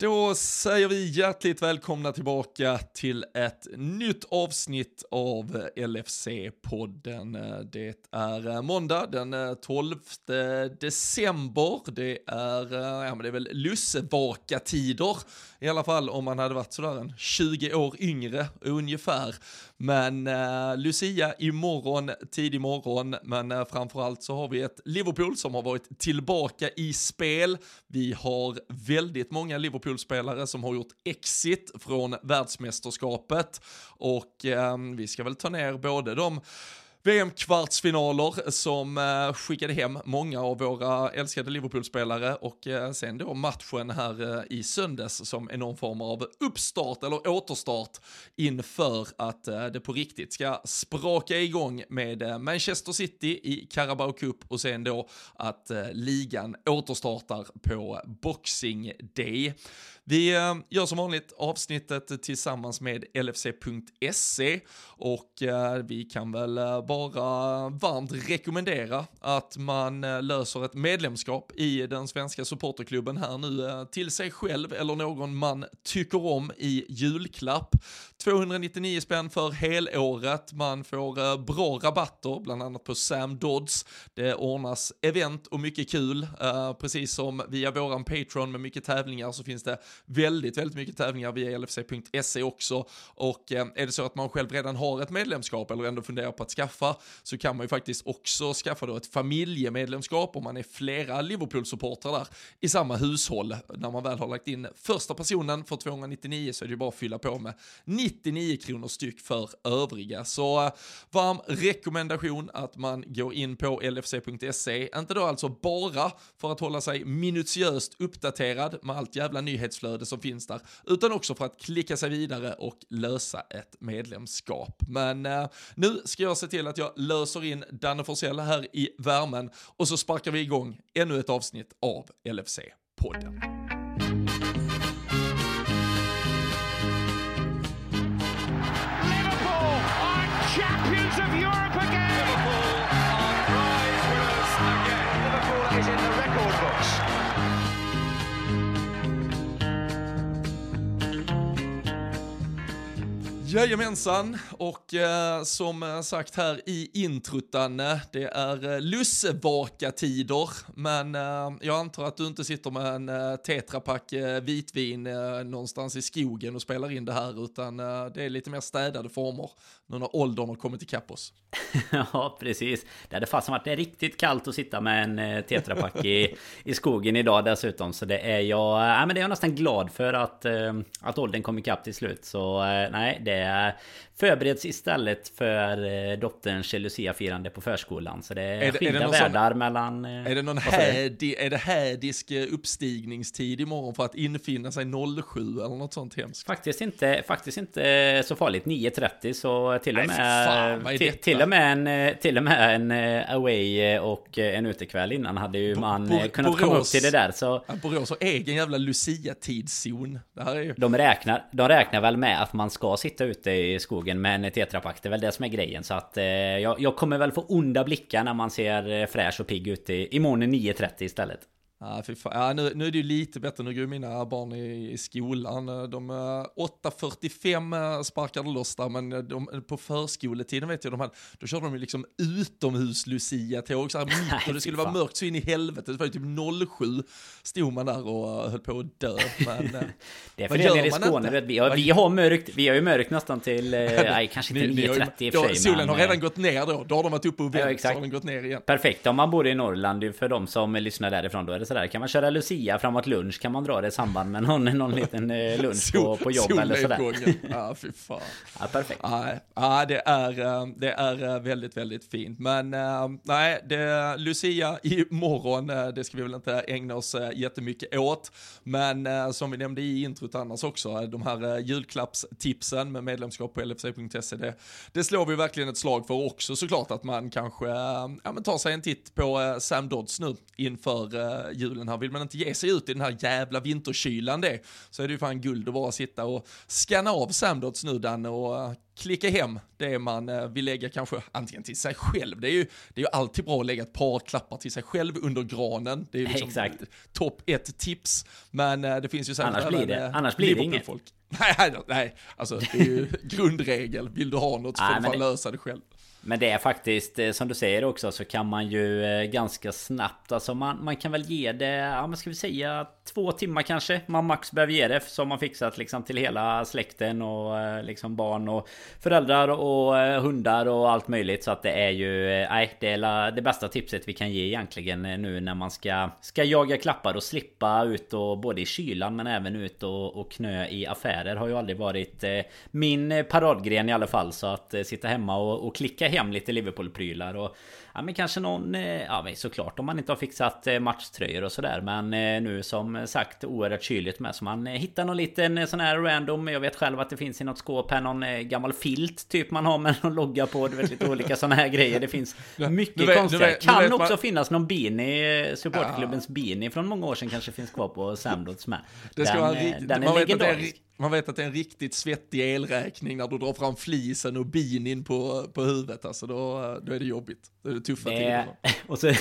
Då säger vi hjärtligt välkomna tillbaka till ett nytt avsnitt av LFC-podden. Det är eh, måndag den eh, 12 december. Det är, eh, ja, men det är väl lussevaka-tider i alla fall om man hade varit sådär en 20 år yngre ungefär. Men eh, Lucia imorgon, tidig morgon, men eh, framförallt så har vi ett Liverpool som har varit tillbaka i spel. Vi har väldigt många Liverpool Liverpool-spelare som har gjort exit från världsmästerskapet. Och eh, vi ska väl ta ner både de VM-kvartsfinaler som eh, skickade hem många av våra älskade Liverpool-spelare och eh, sen då matchen här eh, i söndags som är någon form av uppstart eller återstart inför att eh, det på riktigt ska spraka igång med eh, Manchester City i Carabao Cup och sen då att eh, ligan återstartar på Boxing Day. Vi eh, gör som vanligt avsnittet tillsammans med LFC.se och eh, vi kan väl eh, bara varmt rekommendera att man löser ett medlemskap i den svenska supporterklubben här nu till sig själv eller någon man tycker om i julklapp. 299 spänn för helåret, man får bra rabatter, bland annat på Sam Dodds. Det ordnas event och mycket kul, precis som via våran Patreon med mycket tävlingar så finns det väldigt, väldigt mycket tävlingar via LFC.se också. Och eh, är det så att man själv redan har ett medlemskap eller ändå funderar på att skaffa så kan man ju faktiskt också skaffa då ett familjemedlemskap om man är flera Liverpool-supportrar där i samma hushåll. När man väl har lagt in första personen för 299 så är det ju bara att fylla på med 99 kronor styck för övriga. Så eh, varm rekommendation att man går in på LFC.se, inte då alltså bara för att hålla sig minutiöst uppdaterad med allt jävla nyhetsflöde som finns där, utan också för att klicka sig vidare och lösa ett medlemskap. Men eh, nu ska jag se till att jag löser in Danne Forsell här i värmen och så sparkar vi igång ännu ett avsnitt av LFC-podden. Jajamensan, och eh, som sagt här i intrutan, det är eh, lussevaka-tider, men eh, jag antar att du inte sitter med en eh, tetrapack eh, vitvin eh, någonstans i skogen och spelar in det här, utan eh, det är lite mer städade former nu när åldern har kommit ikapp oss. ja, precis. Det hade fasen varit riktigt kallt att sitta med en eh, tetrapack i, i skogen idag dessutom, så det är jag, äh, men det är jag nästan glad för att, eh, att åldern kom ikapp till slut, så eh, nej, det det förbereds istället för eh, dotterns Lucia-firande på förskolan. Så det är, är det, skilda är det världar sån, mellan... Eh, är det någon hädi, är det hädisk eh, uppstigningstid imorgon för att infinna sig 07 eller något sånt hemskt? Faktiskt inte, faktiskt inte så farligt. 9.30 så till och med... Nej, till, till, och med en, till och med en away och en utekväll innan hade ju man Bo, kunnat Borås, komma upp till det där. Så... Borås har egen jävla Lucia-tidszon. Ju... De, räknar, de räknar väl med att man ska sitta ute i skogen med en tetrapack. Det är väl det som är grejen. Så att eh, jag, jag, kommer väl få onda blickar när man ser eh, fräsch och pigg ut i, imorgon 9.30 istället. Fan. Ja, nu, nu är det ju lite bättre, nu går mina barn i, i skolan. De 8.45 eh, sparkade loss där, men de, på förskoletiden vet jag, de hade, då körde de ju liksom utomhus Lucia-tåg, så här mitt, och det skulle vara mörkt så in i helvete. Det var ju typ 07 stod man där och eh, höll på att dö. Men, eh, det är för det nere i Skåne, vet, vi, har, vi har mörkt, vi har ju mörkt nästan till, nej kanske inte 9.30 i och för sig. Solen har redan gått ner då, då har de varit uppe och vänt, ja, så har den gått ner igen. Perfekt om man bor i Norrland, för de som lyssnar därifrån, då är det sådär. Kan man köra Lucia framåt lunch? Kan man dra det i samband med någon, någon liten eh, lunch på, på jobb eller sådär? Ja, fy fan. Ja, perfekt. Ja, det är, eh, det är eh, väldigt, väldigt fint. Men nej, det, Lucia imorgon, det ska vi väl inte ägna oss jättemycket åt. Men som vi nämnde i introt annars också, de här julklappstipsen med medlemskap på lfc.se, det, det slår vi verkligen ett slag för också såklart att man kanske ja, men tar sig en titt på Sam Dodds nu inför julen här. Vill man inte ge sig ut i den här jävla vinterkylan det, så är det ju fan guld att bara sitta och scanna av Samdots nu Danne och uh, klicka hem det man uh, vill lägga kanske antingen till sig själv. Det är ju, det är ju alltid bra att lägga ett par klappar till sig själv under granen. Det är ju liksom topp ett tips. Men uh, det finns ju säkert annars blir det, annars blir det inget. Folk. Nej, nej, alltså det är ju grundregel. Vill du ha något så får du fan lösa det själv. Men det är faktiskt, eh, som du säger också, så kan man ju eh, ganska snabbt, alltså man, man kan väl ge det, ja men ska vi säga två timmar kanske man max behöver ge det. som man fixat liksom till hela släkten och eh, liksom barn och föräldrar och hundar och allt möjligt. Så att det är ju, nej det är det bästa tipset vi kan ge egentligen nu när man ska, ska jaga klappar och slippa ut och både i kylan men även ut och, och knö i affärer har ju aldrig varit min paradgren i alla fall. Så att sitta hemma och, och klicka hem lite Liverpool-prylar och Ja men kanske någon, eh, ja men såklart om man inte har fixat eh, matchtröjor och sådär Men eh, nu som sagt oerhört kyligt med så man hittar någon liten sån här random Jag vet själv att det finns i något skåp här någon gammal filt typ man har med någon logga på Du vet lite olika såna här grejer. Det finns mycket vet, konstiga. vet, Kan vet, också man... finnas någon beanie Supportklubbens ja. beanie från många år sedan kanske finns kvar på Samdots med. Det ska den, vara den är legendarisk man vet att det är en riktigt svettig elräkning när du drar fram flisen och binin på, på huvudet. Alltså då, då är det jobbigt. Då är det tuffa tider. Och så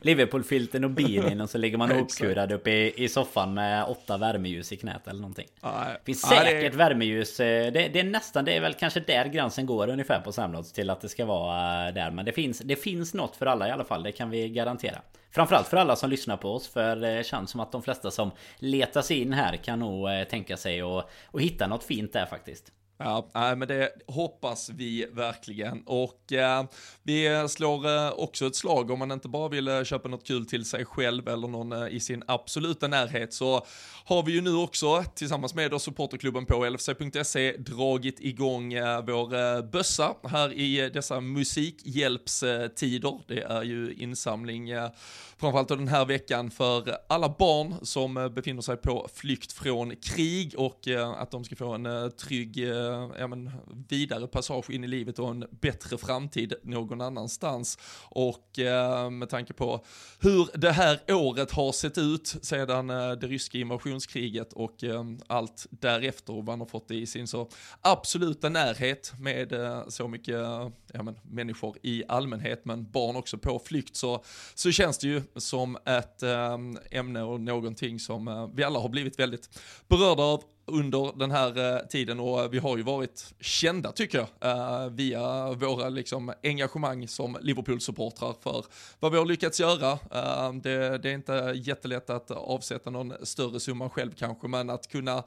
Liverpool-filten och binin och så ligger man ihopkurad uppe i, i soffan med åtta värmeljus i knät eller någonting. Det finns säkert det... värmeljus. Eh, det, det, är nästan, det är väl kanske där gränsen går ungefär på Samlots till att det ska vara eh, där. Men det finns, det finns något för alla i alla fall, det kan vi garantera. Framförallt för alla som lyssnar på oss för det känns som att de flesta som letar sig in här kan nog eh, tänka sig att hitta något fint där faktiskt. Ja, men det hoppas vi verkligen. Och eh, vi slår eh, också ett slag om man inte bara vill eh, köpa något kul till sig själv eller någon eh, i sin absoluta närhet så har vi ju nu också tillsammans med supporterklubben på lfc.se dragit igång eh, vår eh, bössa här i eh, dessa musikhjälpstider. Det är ju insamling eh, framförallt den här veckan för alla barn som eh, befinner sig på flykt från krig och att de ska få en trygg Eh, ja, men, vidare passage in i livet och en bättre framtid någon annanstans. Och eh, med tanke på hur det här året har sett ut sedan eh, det ryska invasionskriget och eh, allt därefter och man har fått det i sin så absoluta närhet med eh, så mycket eh, ja, men, människor i allmänhet men barn också på flykt så, så känns det ju som ett eh, ämne och någonting som eh, vi alla har blivit väldigt berörda av under den här eh, tiden och vi har ju varit kända tycker jag eh, via våra liksom engagemang som Liverpool-supportrar för vad vi har lyckats göra. Eh, det, det, är inte jättelätt att avsätta någon större summa själv kanske men att kunna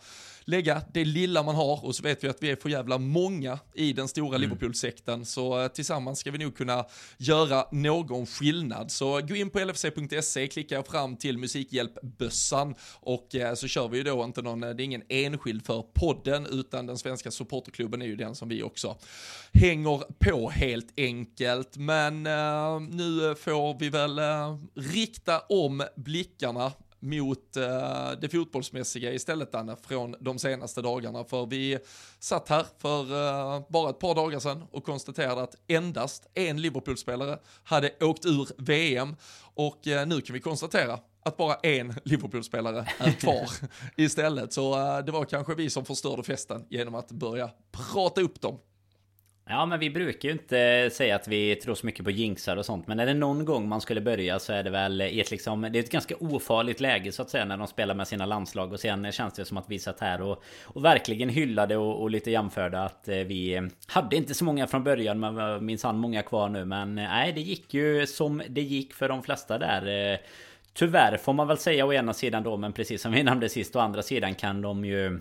lägga det lilla man har och så vet vi att vi är för jävla många i den stora mm. Liverpool-sekten så tillsammans ska vi nog kunna göra någon skillnad. Så gå in på lfc.se, klicka fram till musikhjälpbössan och så kör vi ju då inte någon, det är ingen enskild för podden, utan den svenska supporterklubben är ju den som vi också hänger på helt enkelt. Men nu får vi väl rikta om blickarna mot uh, det fotbollsmässiga istället Anna från de senaste dagarna. För vi satt här för uh, bara ett par dagar sedan och konstaterade att endast en Liverpool-spelare hade åkt ur VM och uh, nu kan vi konstatera att bara en Liverpool-spelare är kvar istället. Så uh, det var kanske vi som förstörde festen genom att börja prata upp dem. Ja men vi brukar ju inte säga att vi tror så mycket på jinxar och sånt Men är det någon gång man skulle börja så är det väl i ett liksom Det är ett ganska ofarligt läge så att säga när de spelar med sina landslag Och sen känns det som att vi satt här och, och verkligen hyllade och, och lite jämförde att eh, vi Hade inte så många från början men minsann många kvar nu Men eh, nej det gick ju som det gick för de flesta där eh. Tyvärr får man väl säga å ena sidan då Men precis som vi nämnde sist å andra sidan kan de ju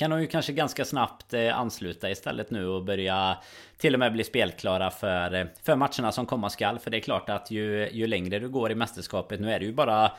kan de ju kanske ganska snabbt eh, ansluta istället nu och börja till och med bli spelklara för, eh, för matcherna som komma skall. För det är klart att ju, ju längre du går i mästerskapet, nu är det ju bara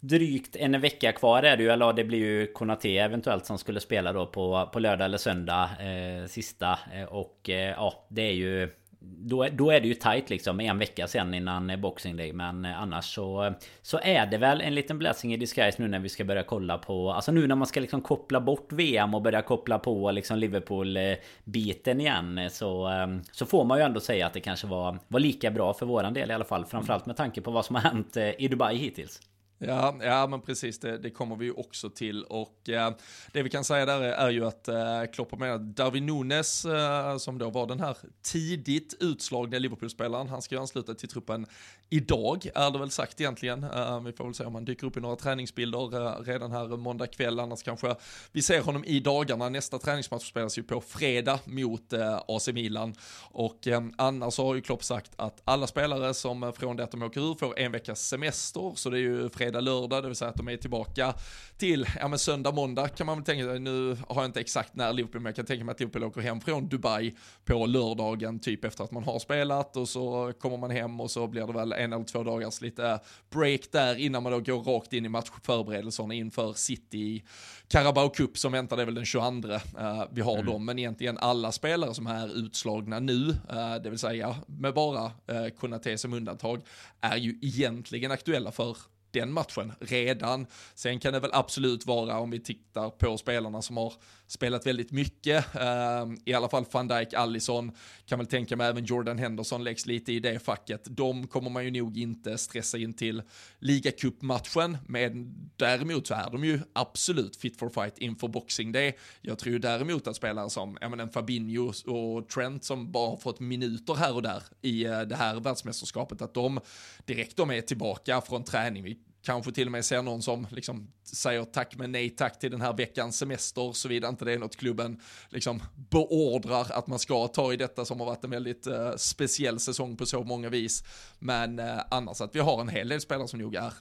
drygt en vecka kvar är det ju. Eller det blir ju Konate eventuellt som skulle spela då på, på lördag eller söndag eh, sista. Eh, och eh, ja, det är ju då, då är det ju tight liksom en vecka sen innan Boxing Day Men annars så Så är det väl en liten blessing i disguise nu när vi ska börja kolla på Alltså nu när man ska liksom koppla bort VM och börja koppla på liksom Liverpool biten igen Så Så får man ju ändå säga att det kanske var Var lika bra för våran del i alla fall Framförallt med tanke på vad som har hänt i Dubai hittills Ja, ja men precis, det, det kommer vi ju också till. Och eh, det vi kan säga där är, är ju att eh, Klopp med Darwin Nunes, eh, som då var den här tidigt utslagna Liverpool-spelaren, han ska ju ansluta till truppen idag, är det väl sagt egentligen. Eh, vi får väl se om han dyker upp i några träningsbilder eh, redan här måndag kväll, annars kanske vi ser honom i dagarna. Nästa träningsmatch spelas ju på fredag mot eh, AC Milan. Och eh, annars har ju Klopp sagt att alla spelare som från det att de åker ur får en veckas semester, så det är ju fredag, lördag, det vill säga att de är tillbaka till, ja men söndag, måndag kan man väl tänka sig, nu har jag inte exakt när Liverpool, men jag kan tänka mig att Liverpool åker hem från Dubai på lördagen, typ efter att man har spelat och så kommer man hem och så blir det väl en eller två dagars lite break där innan man då går rakt in i matchförberedelserna inför City Carabao Cup som väntar, det är väl den 22. Uh, eh, vi har mm. dem, men egentligen alla spelare som är utslagna nu, uh, det vill säga med bara uh, Konate som undantag, är ju egentligen aktuella för den matchen redan. Sen kan det väl absolut vara om vi tittar på spelarna som har spelat väldigt mycket, ehm, i alla fall van Dijk, Allison, kan väl tänka mig även Jordan Henderson läggs lite i det facket. De kommer man ju nog inte stressa in till ligacupmatchen, men däremot så är de ju absolut fit for fight inför boxing day. Jag tror däremot att spelare som, ja men en Fabinho och Trent som bara har fått minuter här och där i eh, det här världsmästerskapet, att de direkt de är tillbaka från träning, kanske till och med ser någon som liksom säger tack men nej tack till den här veckans semester, såvida inte det är något klubben liksom beordrar att man ska ta i detta som har varit en väldigt eh, speciell säsong på så många vis. Men eh, annars att vi har en hel del spelare som nog är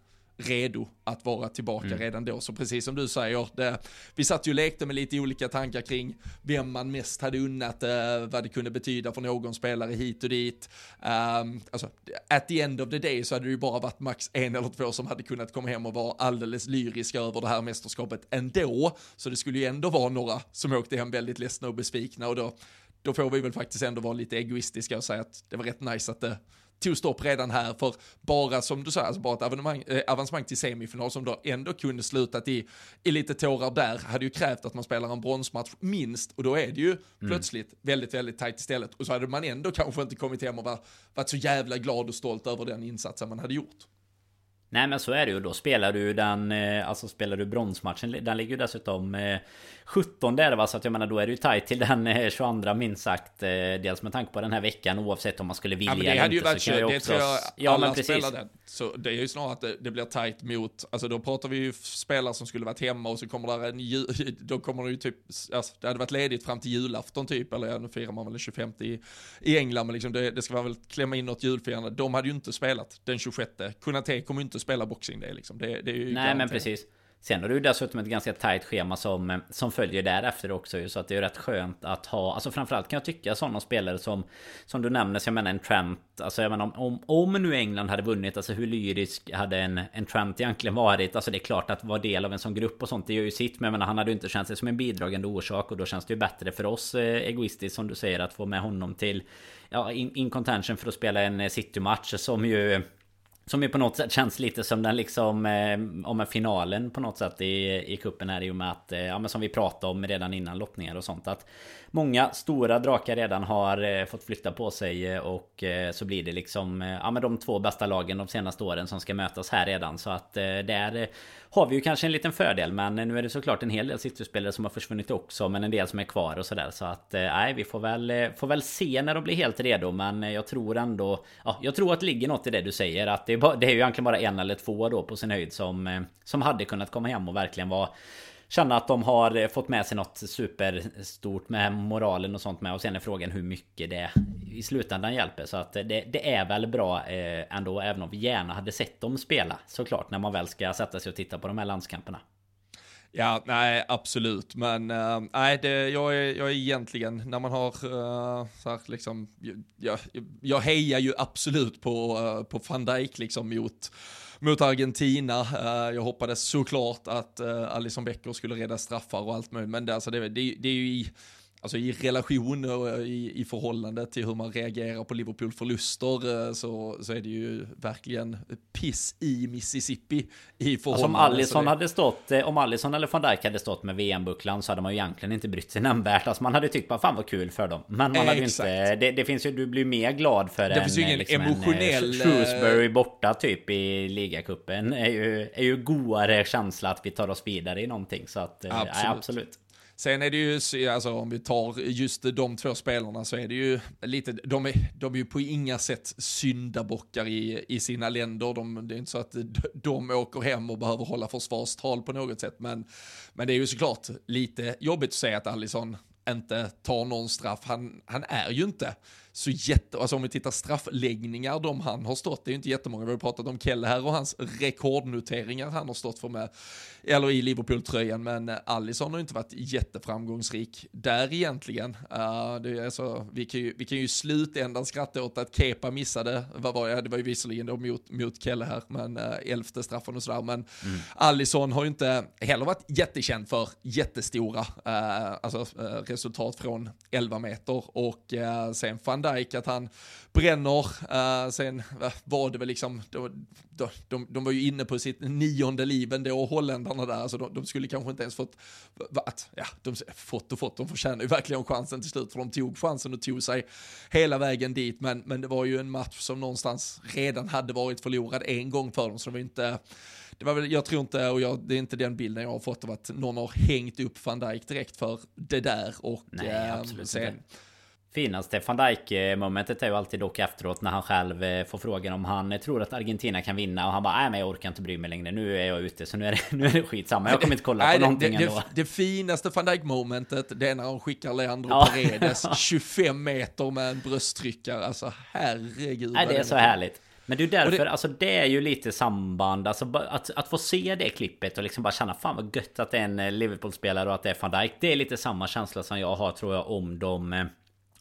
redo att vara tillbaka mm. redan då. Så precis som du säger, det, vi satt ju och lekte med lite olika tankar kring vem man mest hade unnat, eh, vad det kunde betyda för någon spelare hit och dit. Um, alltså, at the end of the day så hade det ju bara varit max en eller två som hade kunnat komma hem och vara alldeles lyriska över det här mästerskapet ändå. Så det skulle ju ändå vara några som åkte hem väldigt ledsna och besvikna och då, då får vi väl faktiskt ändå vara lite egoistiska och säga att det var rätt nice att det tog stopp redan här för bara som du säger, alltså bara ett äh, avancemang till semifinal som då ändå kunde slutat i, i lite tårar där hade ju krävt att man spelar en bronsmatch minst och då är det ju mm. plötsligt väldigt, väldigt tajt istället och så hade man ändå kanske inte kommit hem och var, varit så jävla glad och stolt över den insatsen man hade gjort. Nej men så är det ju. Då spelar du den... Eh, alltså spelar du bronsmatchen. Den ligger ju dessutom 17 där va. Så att jag menar då är det ju tajt till den 22 eh, minst sagt. Eh, dels med tanke på den här veckan oavsett om man skulle vilja ja, men det hade ju varit det tror jag ja, alla men precis. spelade. Så det är ju snarare att det, det, blir tajt mot, alltså då pratar vi ju spelare som skulle varit hemma och så kommer där en då kommer det ju typ, alltså, det hade varit ledigt fram till julafton typ, eller ja, nu firar man väl den 25 i, i England, men liksom det, det ska man väl klämma in något julfirande. De hade ju inte spelat den 26. Kunate kommer ju inte spela Boxing Day liksom. Det, det är ju Nej garanterat. men precis. Sen har du dessutom ett ganska tajt schema som, eh, som följer därefter också ju. Så att det är rätt skönt att ha Alltså framförallt kan jag tycka sådana spelare som Som du nämner, så jag menar en Trent Alltså jag menar om, om, om nu England hade vunnit Alltså hur lyrisk hade en, en Trent egentligen varit Alltså det är klart att vara del av en sån grupp och sånt Det gör ju sitt Men jag menar han hade ju inte känt sig som en bidragande orsak Och då känns det ju bättre för oss eh, egoistiskt som du säger Att få med honom till Ja, in, in contention för att spela en eh, City-match som ju som ju på något sätt känns lite som den liksom eh, Om en finalen på något sätt i, i kuppen här i och med att eh, Ja men som vi pratade om redan innan lottningar och sånt att Många stora drakar redan har eh, fått flytta på sig eh, och eh, så blir det liksom Ja men de två bästa lagen de senaste åren som ska mötas här redan. Så att där har vi ju kanske en liten fördel men nu är det såklart en hel del City-spelare som har försvunnit också men en del som är kvar och sådär. Så att nej vi får väl Får väl se när de blir helt redo men jag tror ändå Ja jag tror att det ligger något i det du säger att det är, bara, det är ju egentligen bara en eller två då på sin höjd som Som hade kunnat komma hem och verkligen vara känna att de har eh, fått med sig något superstort med moralen och sånt med. Och sen är frågan hur mycket det i slutändan hjälper. Så att det, det är väl bra eh, ändå. Även om vi gärna hade sett dem spela såklart. När man väl ska sätta sig och titta på de här landskamperna. Ja, nej, absolut. Men uh, nej, det, jag, är, jag är egentligen, när man har uh, så här, liksom, jag, jag hejar ju absolut på, uh, på van Dijk liksom mot mot Argentina. Eh, jag hoppades såklart att Alisson Alison Becker skulle rädda straffar och allt möjligt, men det, alltså, det, det, det är ju i alltså i relation och i, i förhållande till hur man reagerar på Liverpool-förluster eh, så, så är det ju verkligen piss i Mississippi i förhållande. Alltså om Alisson hade stått, eh, om Alisson eller van Dijk hade stått med VM-bucklan så hade man ju egentligen inte brytt sig nämnvärt. Alltså man hade tyckt bara fan vad kul för dem. Men man hade ju inte, det, det, finns ju, du blir mer glad för det en, finns ju ingen liksom emotionell... Shrewsbury borta typ i ligacupen. Är ju, är ju godare känsla att vi tar oss vidare i någonting. Så att, absolut. Nej, absolut. Sen är det ju, alltså om vi tar just de två spelarna så är det ju lite, de är, de är ju på inga sätt syndabockar i, i sina länder. De, det är inte så att de åker hem och behöver hålla försvarstal på något sätt. Men, men det är ju såklart lite jobbigt att säga att Allison inte tar någon straff. Han, han är ju inte så jätte, alltså om vi tittar straffläggningar, de han har stått, det är ju inte jättemånga, vi har pratat om Kelle här och hans rekordnoteringar han har stått för med, eller i Liverpool-tröjan, men Alisson har inte varit jätteframgångsrik där egentligen. Uh, det är alltså, vi, kan ju, vi kan ju i slutändan skratta åt att Kepa missade, vad var det, det var ju visserligen då mot, mot Kelle här, men uh, elfte straffen och sådär, men mm. Alisson har ju inte heller varit jättekänd för jättestora uh, alltså, uh, resultat från 11 meter och uh, sen fann van Dijk att han bränner. Uh, sen var det väl liksom, då, då, de, de var ju inne på sitt nionde liv ändå, holländarna där, så de, de, skulle kanske inte ens fått, att, ja, de fått och fått, de förtjänar ju verkligen chansen till slut, för de tog chansen och tog sig hela vägen dit, men, men det var ju en match som någonstans redan hade varit förlorad en gång för dem, så det var inte det var väl, jag tror inte, och jag, det är inte den bilden jag har fått av att någon har hängt upp van Dijk direkt för det där. Och Nej, eh, sen, inte finaste van Dijk-momentet är ju alltid dock efteråt när han själv eh, får frågan om han tror att Argentina kan vinna och han bara nej men jag orkar inte bry mig längre nu är jag ute så nu är det, nu är det skitsamma jag kommer inte kolla nej, på det, någonting det, ändå. Det, det finaste van Dijk-momentet det är när han skickar Leandro ja. Paredes 25 meter med en brösttryckare alltså herregud. Nej det är så härligt. Men är därför, det... alltså det är ju lite samband, alltså att, att få se det klippet och liksom bara känna fan vad gött att det är en eh, Liverpool-spelare och att det är van Dijk. Det är lite samma känsla som jag har tror jag om de eh,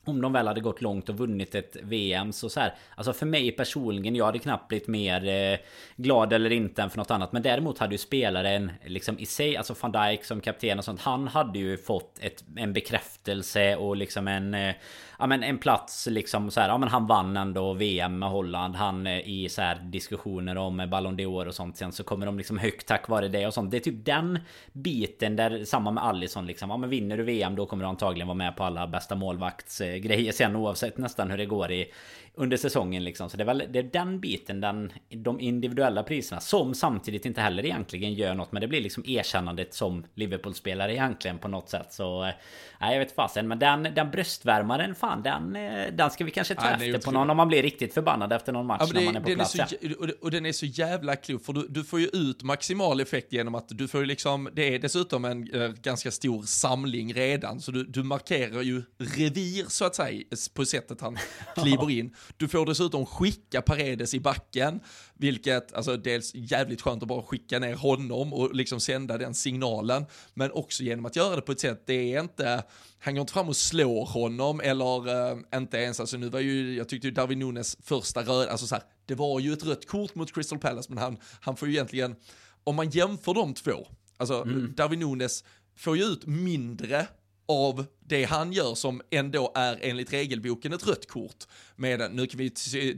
om de väl hade gått långt och vunnit ett VM så så här, Alltså för mig personligen, jag hade knappt blivit mer eh, glad eller inte än för något annat. Men däremot hade ju spelaren liksom i sig, alltså van Dijk som kapten och sånt. Han hade ju fått ett, en bekräftelse och liksom en... Eh, ja men en plats liksom så här, ja men han vann ändå VM med Holland. Han eh, i så här diskussioner om Ballon d'Or och sånt. Sen så kommer de liksom högt tack vare det och sånt. Det är typ den biten där, samma med Allison liksom. Ja men vinner du VM då kommer du antagligen vara med på alla bästa målvaktsgrejer sen oavsett nästan hur det går i under säsongen liksom. Så det är väl det är den biten, den, de individuella priserna som samtidigt inte heller egentligen gör något. Men det blir liksom erkännandet som Liverpool-spelare egentligen på något sätt. Så eh, nej, jag vet fasen. Men den, den bröstvärmaren, fan den, eh, den ska vi kanske ta ja, efter på någon om man blir riktigt förbannad efter någon match ja, det, när man är på plats. Är så, och, och den är så jävla klok, för du, du, får ju ut maximal effekt genom att du får ju liksom, det är dessutom en äh, ganska stor samling redan, så du, du markerar ju revir så att säga på sättet han kliver in. Du får dessutom skicka Paredes i backen, vilket, alltså dels jävligt skönt att bara skicka ner honom och liksom sända den signalen, men också genom att göra det på ett sätt, det är inte, han går inte fram och slår honom eller uh, inte ens, alltså nu var ju, jag tyckte ju Darwin Nunes första röd, alltså så här, det var ju ett rött kort mot Crystal Palace, men han, han får ju egentligen, om man jämför de två, alltså mm. Darwin Nunes får ju ut mindre av det han gör som ändå är enligt regelboken ett rött kort. Medan, nu kan vi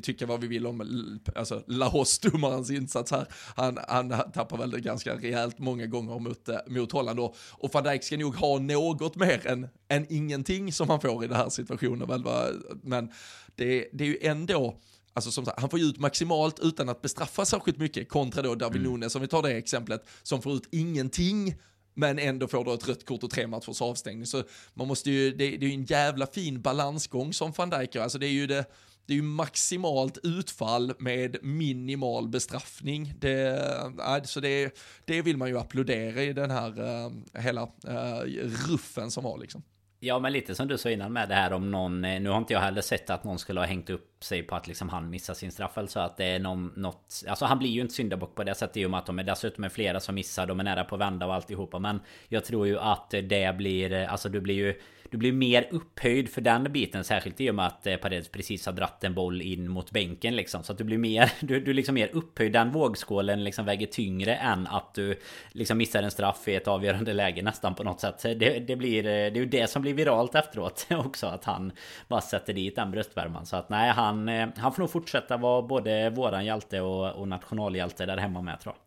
tycka vad vi vill om alltså, Lahos-domarens insats här. Han, han tappar väl det ganska rejält många gånger mot, eh, mot Holland och, och van Dijk ska nog ha något mer än, än ingenting som han får i den här situationen. Väl, va? Men det, det är ju ändå, Alltså som sagt, han får ju ut maximalt utan att bestraffa särskilt mycket kontra då Darwin mm. Nunes, om vi tar det exemplet, som får ut ingenting men ändå får du ett rött kort och tre matchers avstängning. Så man måste ju, det, det är ju en jävla fin balansgång som van Dijk gör. Alltså det är ju det, det är ju maximalt utfall med minimal bestraffning. Det, alltså det, det vill man ju applådera i den här uh, hela uh, ruffen som var liksom. Ja men lite som du sa innan med det här om någon eh, Nu har inte jag heller sett att någon skulle ha hängt upp sig på att liksom han missar sin straff. Alltså att det är någon, något... Alltså han blir ju inte syndabock på det sättet i och med att de är dessutom är flera som missar. De är nära på att vända och alltihopa. Men jag tror ju att det blir... Eh, alltså du blir ju du blir mer upphöjd för den biten Särskilt i och med att eh, Paredes precis har dratt en boll in mot bänken liksom. Så att du blir mer Du, du liksom mer upphöjd. Den vågskålen liksom väger tyngre än att du Liksom missar en straff i ett avgörande läge nästan på något sätt. Det, det blir eh, Det är ju det som blir viralt efteråt också Att han bara sätter dit den bröstvärman Så att nej han eh, Han får nog fortsätta vara både våran hjälte och, och nationalhjälte där hemma med tror jag.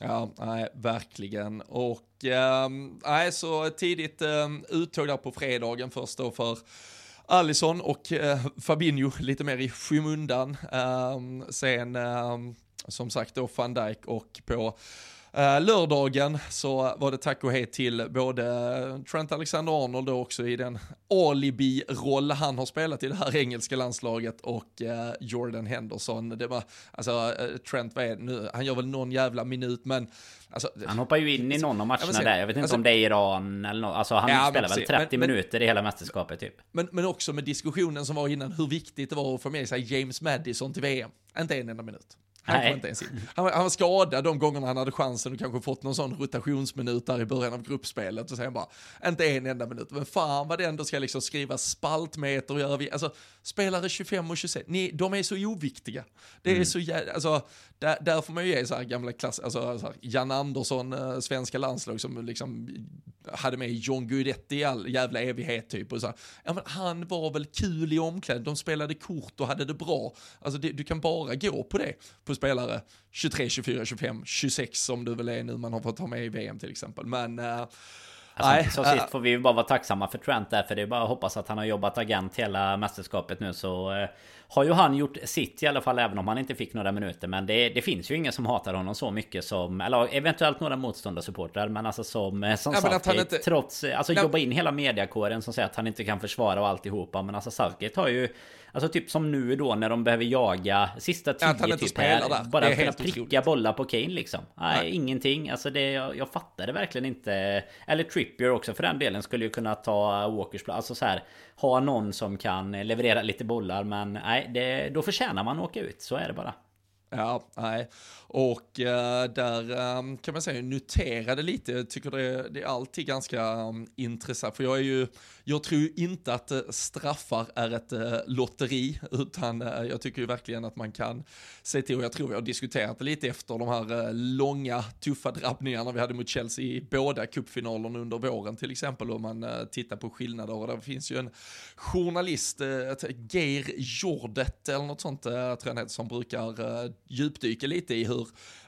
Ja, nej, verkligen. Och eh, nej, så tidigt eh, uttåg där på fredagen först då för Allison och eh, Fabinho lite mer i skymundan. Eh, sen eh, som sagt då van Dijk och på lördagen så var det tack och hej till både Trent Alexander-Arnold också i den alibi-roll han har spelat i det här engelska landslaget och uh, Jordan Henderson. Det var, alltså uh, Trent, vad är det nu? Han gör väl någon jävla minut men Alltså, han hoppar ju in i någon av matcherna ja, där. Jag vet inte alltså, om det är Iran eller något. Alltså han ja, spelar väl 30 men, minuter i hela mästerskapet typ. Men, men också med diskussionen som var innan hur viktigt det var att få med sig James Madison till VM. Inte en enda minut. Han, kom inte ens in. Han, var, han var skadad de gångerna han hade chansen och kanske fått någon sån rotationsminut där i början av gruppspelet och sen bara, inte en enda minut. Men fan vad det ändå ska liksom skriva spaltmeter och göra, vi, alltså spelare 25 och 26, ni, de är så oviktiga. Det är mm. så jävla, alltså där, där får man ju ge så här gamla klass, alltså så här, Jan Andersson, äh, svenska landslag som liksom hade med John Guidetti i all jävla evighet typ. Och så här, ja, men han var väl kul i omklädningen, de spelade kort och hade det bra. Alltså det, du kan bara gå på det på spelare 23, 24, 25, 26 som du väl är nu man har fått ha med i VM till exempel. Men äh, Alltså, Nej, så sist får vi bara vara tacksamma för Trent där, för det är bara att hoppas att han har jobbat agent hela mästerskapet nu så eh, har ju han gjort sitt i alla fall även om han inte fick några minuter. Men det, det finns ju ingen som hatar honom så mycket som, eller eventuellt några motståndarsupportrar, men alltså som, eh, som ja, Southgate, inte... trots, alltså ja. jobba in hela mediakåren som säger att han inte kan försvara och alltihopa. Men alltså Southgate har ju Alltså typ som nu då när de behöver jaga sista tio ja, typ här. Där. Bara för att pricka otroligt. bollar på Kane liksom. Nej, Nej. ingenting. Alltså det, jag, jag fattar det verkligen inte. Eller Trippier också för den delen skulle ju kunna ta Walkers plats. Alltså så här. Ha någon som kan leverera lite bollar. Men nej, det, då förtjänar man att åka ut. Så är det bara. Ja, nej. Och eh, där eh, kan man säga noterade lite, jag tycker det, det är alltid ganska um, intressant, för jag är ju, jag tror ju inte att straffar är ett lotteri, utan jag tycker ju verkligen att man kan se till, och jag tror vi har diskuterat det lite efter de här långa, tuffa drabbningarna vi hade mot Chelsea i båda cupfinalerna under våren till exempel, om man tittar på skillnader, och där finns ju en journalist, Geir Jordet eller något sånt, tror jag heter, som brukar djupdyka lite i hur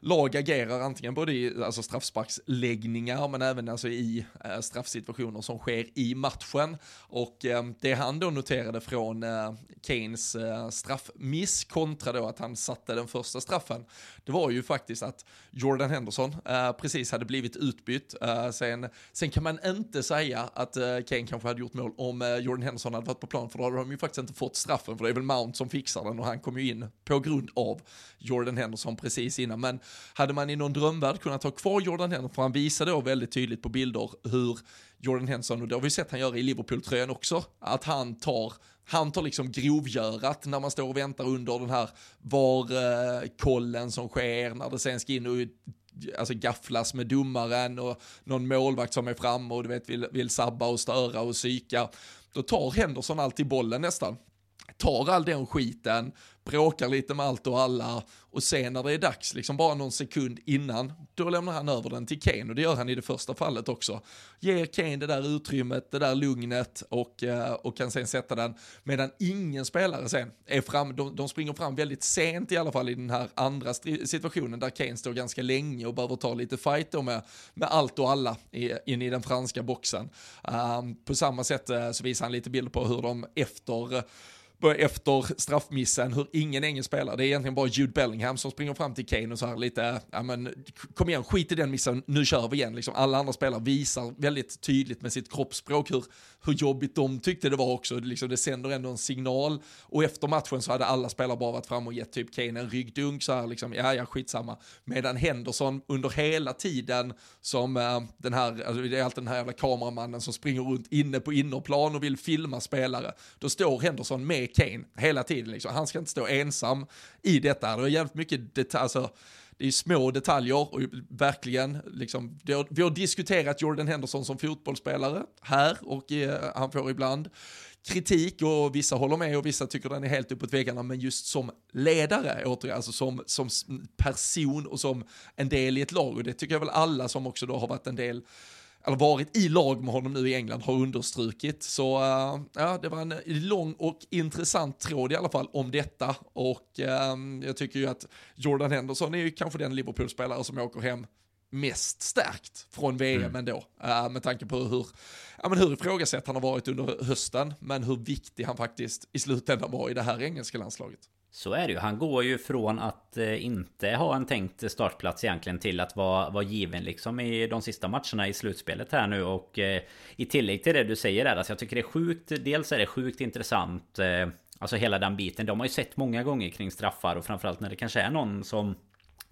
lag agerar, antingen både i alltså straffsparksläggningar men även alltså i eh, straffsituationer som sker i matchen. Och eh, det han då noterade från eh, Kanes eh, straffmiss kontra då att han satte den första straffen, det var ju faktiskt att Jordan Henderson eh, precis hade blivit utbytt. Eh, sen, sen kan man inte säga att eh, Kane kanske hade gjort mål om Jordan Henderson hade varit på plan, för då hade de ju faktiskt inte fått straffen, för det är väl Mount som fixar den och han kom ju in på grund av Jordan Henderson precis innan. Men hade man i någon drömvärld kunnat ha kvar Jordan Henderson, för han visade då väldigt tydligt på bilder hur Jordan Henderson, och det har vi sett han göra i Liverpool-tröjan också, att han tar han tar liksom grovgörat när man står och väntar under den här VAR-kollen eh, som sker, när det sen ska in och alltså gafflas med domaren och någon målvakt som är framme och du vet vill, vill sabba och störa och psyka. Då tar Henderson alltid bollen nästan tar all den skiten, bråkar lite med allt och alla och sen när det är dags, liksom bara någon sekund innan, då lämnar han över den till Kane och det gör han i det första fallet också. Ger Kane det där utrymmet, det där lugnet och, eh, och kan sen sätta den, medan ingen spelare sen är fram, de, de springer fram väldigt sent i alla fall i den här andra situationen där Kane står ganska länge och behöver ta lite fight då med, med allt och alla i, in i den franska boxen. Um, på samma sätt eh, så visar han lite bilder på hur de efter Eh, efter straffmissen, hur ingen engelsk spelare, det är egentligen bara Jude Bellingham som springer fram till Kane och så här lite, ja men kom igen, skit i den missen, nu kör vi igen. Liksom, alla andra spelare visar väldigt tydligt med sitt kroppsspråk hur, hur jobbigt de tyckte det var också. Liksom, det sänder ändå en signal. Och efter matchen så hade alla spelare bara varit fram och gett typ Kane en ryggdunk så här liksom, ja ja skitsamma. Medan Henderson under hela tiden som äh, den här, alltså det är alltid den här jävla kameramannen som springer runt inne på innerplan och vill filma spelare. Då står Henderson med Kane hela tiden. Liksom. Han ska inte stå ensam i detta. Det var jävligt mycket detaljer, alltså, det är små detaljer och verkligen, liksom, har, vi har diskuterat Jordan Henderson som fotbollsspelare här och eh, han får ibland kritik och vissa håller med och vissa tycker den är helt uppåt väggarna, men just som ledare, återigen, alltså som, som person och som en del i ett lag. Och det tycker jag väl alla som också då har varit en del eller varit i lag med honom nu i England har understrukit. Så uh, ja, det var en lång och intressant tråd i alla fall om detta och uh, jag tycker ju att Jordan Henderson är ju kanske den Liverpool-spelare som åker hem mest stärkt från VM mm. ändå. Uh, med tanke på hur, ja, men hur ifrågasatt han har varit under hösten, men hur viktig han faktiskt i slutändan var i det här engelska landslaget. Så är det ju. Han går ju från att eh, inte ha en tänkt startplats egentligen till att vara, vara given liksom i de sista matcherna i slutspelet här nu. Och eh, i tillägg till det du säger där, alltså jag tycker det är sjukt. Dels är det sjukt intressant. Eh, alltså hela den biten. De har ju sett många gånger kring straffar och framförallt när det kanske är någon som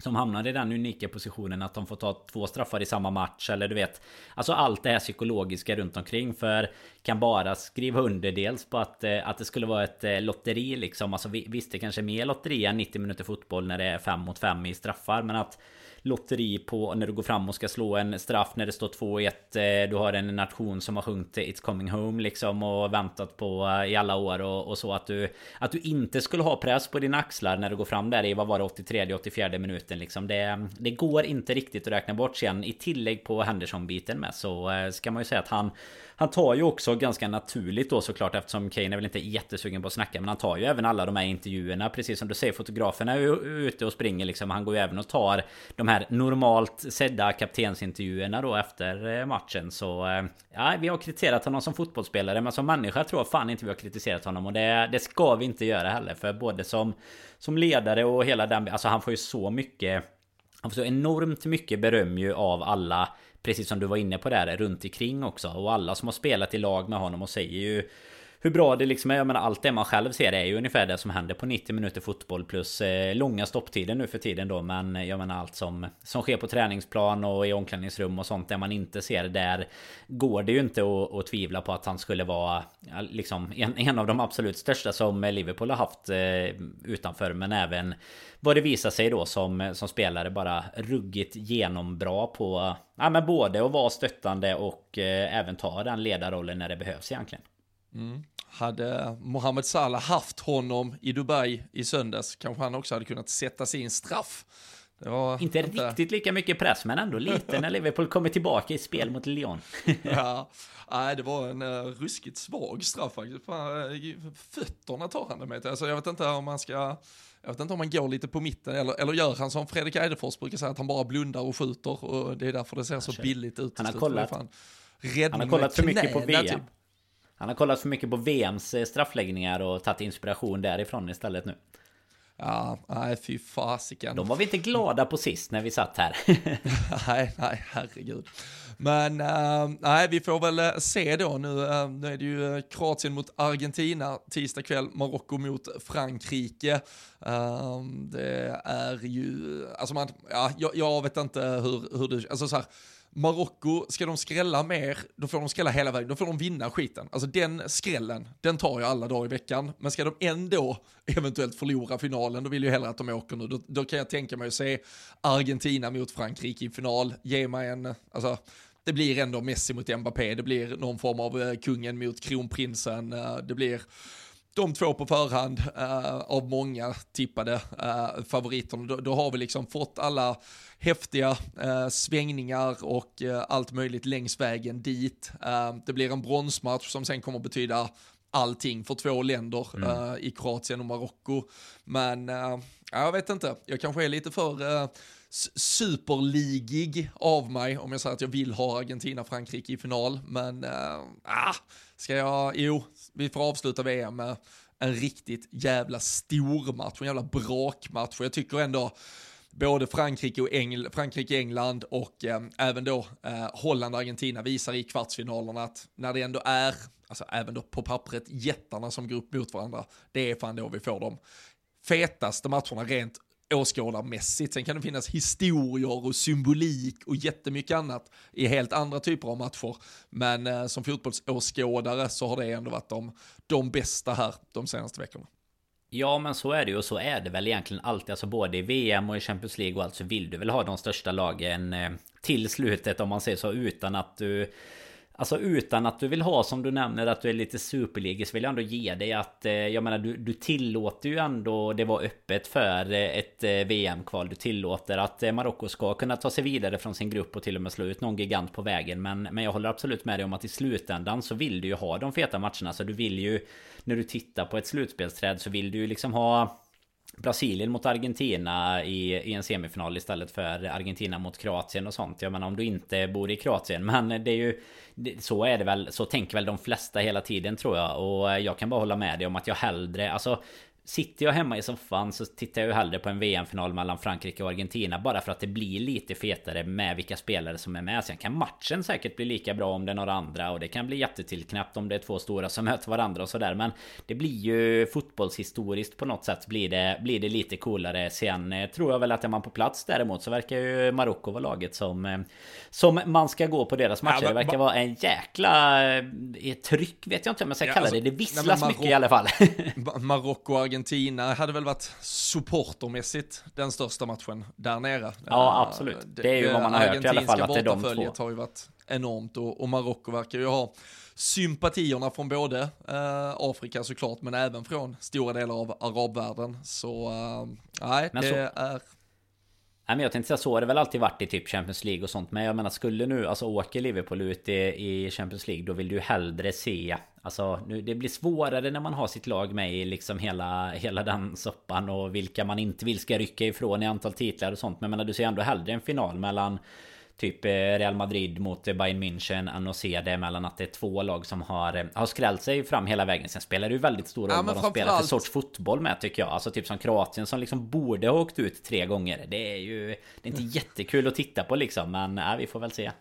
som hamnar i den unika positionen att de får ta två straffar i samma match eller du vet Alltså allt det här psykologiska runt omkring för Kan bara skriva under dels på att, eh, att det skulle vara ett eh, lotteri liksom. Alltså visst det kanske är mer lotteri än 90 minuter fotboll när det är 5 mot 5 i straffar men att lotteri på när du går fram och ska slå en straff när det står 2-1. Eh, du har en nation som har sjungit It's coming home liksom och väntat på eh, i alla år och, och, så att du att du inte skulle ha press på dina axlar när du går fram där i vad var det 83 84 minuten liksom. Det, det går inte riktigt att räkna bort sen i tillägg på Henderson-biten med så eh, ska man ju säga att han han tar ju också ganska naturligt då såklart eftersom Kane är väl inte jättesugen på att snacka Men han tar ju även alla de här intervjuerna. Precis som du säger fotograferna är ju ute och springer liksom. Han går ju även och tar de här normalt sedda kaptensintervjuerna då efter eh, matchen. Så eh, ja, vi har kritiserat honom som fotbollsspelare Men som människa tror jag fan inte vi har kritiserat honom. Och det, det ska vi inte göra heller För både som, som ledare och hela den Alltså han får ju så mycket Han får så enormt mycket beröm ju av alla Precis som du var inne på där runt omkring också. Och alla som har spelat i lag med honom och säger ju hur bra det liksom är. Jag menar allt det man själv ser är ju ungefär det som händer på 90 minuter fotboll plus eh, långa stopptider nu för tiden då. Men jag menar allt som, som sker på träningsplan och i omklädningsrum och sånt. där man inte ser där går det ju inte att, att tvivla på att han skulle vara liksom en, en av de absolut största som Liverpool har haft eh, utanför. Men även vad det visar sig då som, som spelare bara ruggigt genombra på ja, men både att vara stöttande och eh, även ta den ledarrollen när det behövs egentligen. Mm. Hade Mohamed Salah haft honom i Dubai i söndags kanske han också hade kunnat sätta sin straff. inte, inte riktigt lika mycket press men ändå lite när Liverpool kommer tillbaka i spel mot Lyon. ja, nej, det var en uh, ruskigt svag straff faktiskt. Uh, fötterna tar han det med. Alltså, jag vet inte om man ska jag vet inte om han går lite på mitten eller, eller gör han som Fredrik Eidefors brukar säga att han bara blundar och skjuter och det är därför det ser så billigt ut. Han har kollat, han har kollat för mycket på VM. Typ. Han har kollat för mycket på VMs eh, straffläggningar och tagit inspiration därifrån istället nu. Ja, nej fy fasiken. De var vi inte glada på sist när vi satt här. nej, nej, herregud. Men uh, nej, vi får väl uh, se då nu. Uh, nu är det ju Kroatien mot Argentina, tisdag kväll, Marocko mot Frankrike. det är ju, alltså man, ja, jag, jag vet inte hur, hur det, alltså så här, Marocko, ska de skrälla mer, då får de skrälla hela vägen, då får de vinna skiten. Alltså den skrällen, den tar jag alla dagar i veckan. Men ska de ändå eventuellt förlora finalen, då vill jag hellre att de åker nu. Då, då kan jag tänka mig att se Argentina mot Frankrike i final. Ge mig en, alltså, det blir ändå Messi mot Mbappé, det blir någon form av eh, kungen mot kronprinsen, eh, det blir de två på förhand uh, av många tippade uh, favoriterna. Då, då, har vi liksom fått alla häftiga uh, svängningar och allt möjligt längs vägen dit. det blir en bronsmatch som sen kommer betyda allting för två länder mm. i Kroatien och Marocko. Men jag vet inte, jag kanske är lite för superligig av mig om jag säger att jag vill ha Argentina-Frankrike i final. Men äh, ska jag, jo, vi får avsluta VM med en riktigt jävla stor match, en jävla brakmatch. Och jag tycker ändå både Frankrike och Engl Frankrike, England och eh, även då eh, Holland och Argentina visar i kvartsfinalerna att när det ändå är, alltså även då på pappret, jättarna som går upp mot varandra, det är fan då vi får de fetaste matcherna rent åskådarmässigt. Sen kan det finnas historier och symbolik och jättemycket annat i helt andra typer av matcher. Men eh, som fotbollsåskådare så har det ändå varit de, de bästa här de senaste veckorna. Ja men så är det ju och så är det väl egentligen alltid Alltså både i VM och i Champions League och allt så vill du väl ha de största lagen eh, till slutet om man säger så utan att du Alltså utan att du vill ha som du nämner att du är lite superligig så vill jag ändå ge dig att eh, Jag menar du, du tillåter ju ändå det var öppet för eh, ett eh, VM-kval Du tillåter att Marocko ska kunna ta sig vidare från sin grupp och till och med slå ut någon gigant på vägen. Men, men jag håller absolut med dig om att i slutändan så vill du ju ha de feta matcherna. Så du vill ju När du tittar på ett slutspelsträd så vill du ju liksom ha Brasilien mot Argentina i, i en semifinal istället för Argentina mot Kroatien och sånt. Jag menar om du inte bor i Kroatien. Men det är ju Så är det väl. Så tänker väl de flesta hela tiden tror jag. Och jag kan bara hålla med dig om att jag hellre Alltså Sitter jag hemma i soffan så tittar jag ju hellre på en VM-final mellan Frankrike och Argentina Bara för att det blir lite fetare med vilka spelare som är med. Sen kan matchen säkert bli lika bra om det är några andra Och det kan bli jättetillknäppt om det är två stora som möter varandra och sådär. Men det blir ju fotbollshistoriskt på något sätt blir det, blir det lite coolare. Sen eh, tror jag väl att är man på plats däremot så verkar ju Marocko vara laget som eh, Som man ska gå på deras matcher. Det verkar vara en jäkla eh, tryck vet jag inte om jag ska kalla alltså, det. Det visslas mycket i alla fall. Marocko Argentina hade väl varit supportermässigt den största matchen där nere. Ja, absolut. Det är ju vad man har hört i alla fall att det är de två. har ju varit enormt och, och Marocko verkar ju ha sympatierna från både äh, Afrika såklart, men även från stora delar av arabvärlden. Så äh, nej, det så... är Nej men jag tänkte säga så har det väl alltid varit i typ Champions League och sånt Men jag menar skulle nu Alltså åker Liverpool ut i, i Champions League Då vill du hellre se Alltså nu, det blir svårare när man har sitt lag med i liksom hela, hela den soppan Och vilka man inte vill ska rycka ifrån i antal titlar och sånt Men menar du ser ändå hellre en final mellan Typ eh, Real Madrid mot eh, Bayern München än att se det mellan att det är två lag som har, eh, har skrällt sig fram hela vägen. Sen spelar det ju väldigt stor roll ja, vad de spelar för sorts fotboll med tycker jag. Alltså typ som Kroatien som liksom borde ha åkt ut tre gånger. Det är ju det är inte jättekul att titta på liksom. Men äh, vi får väl se.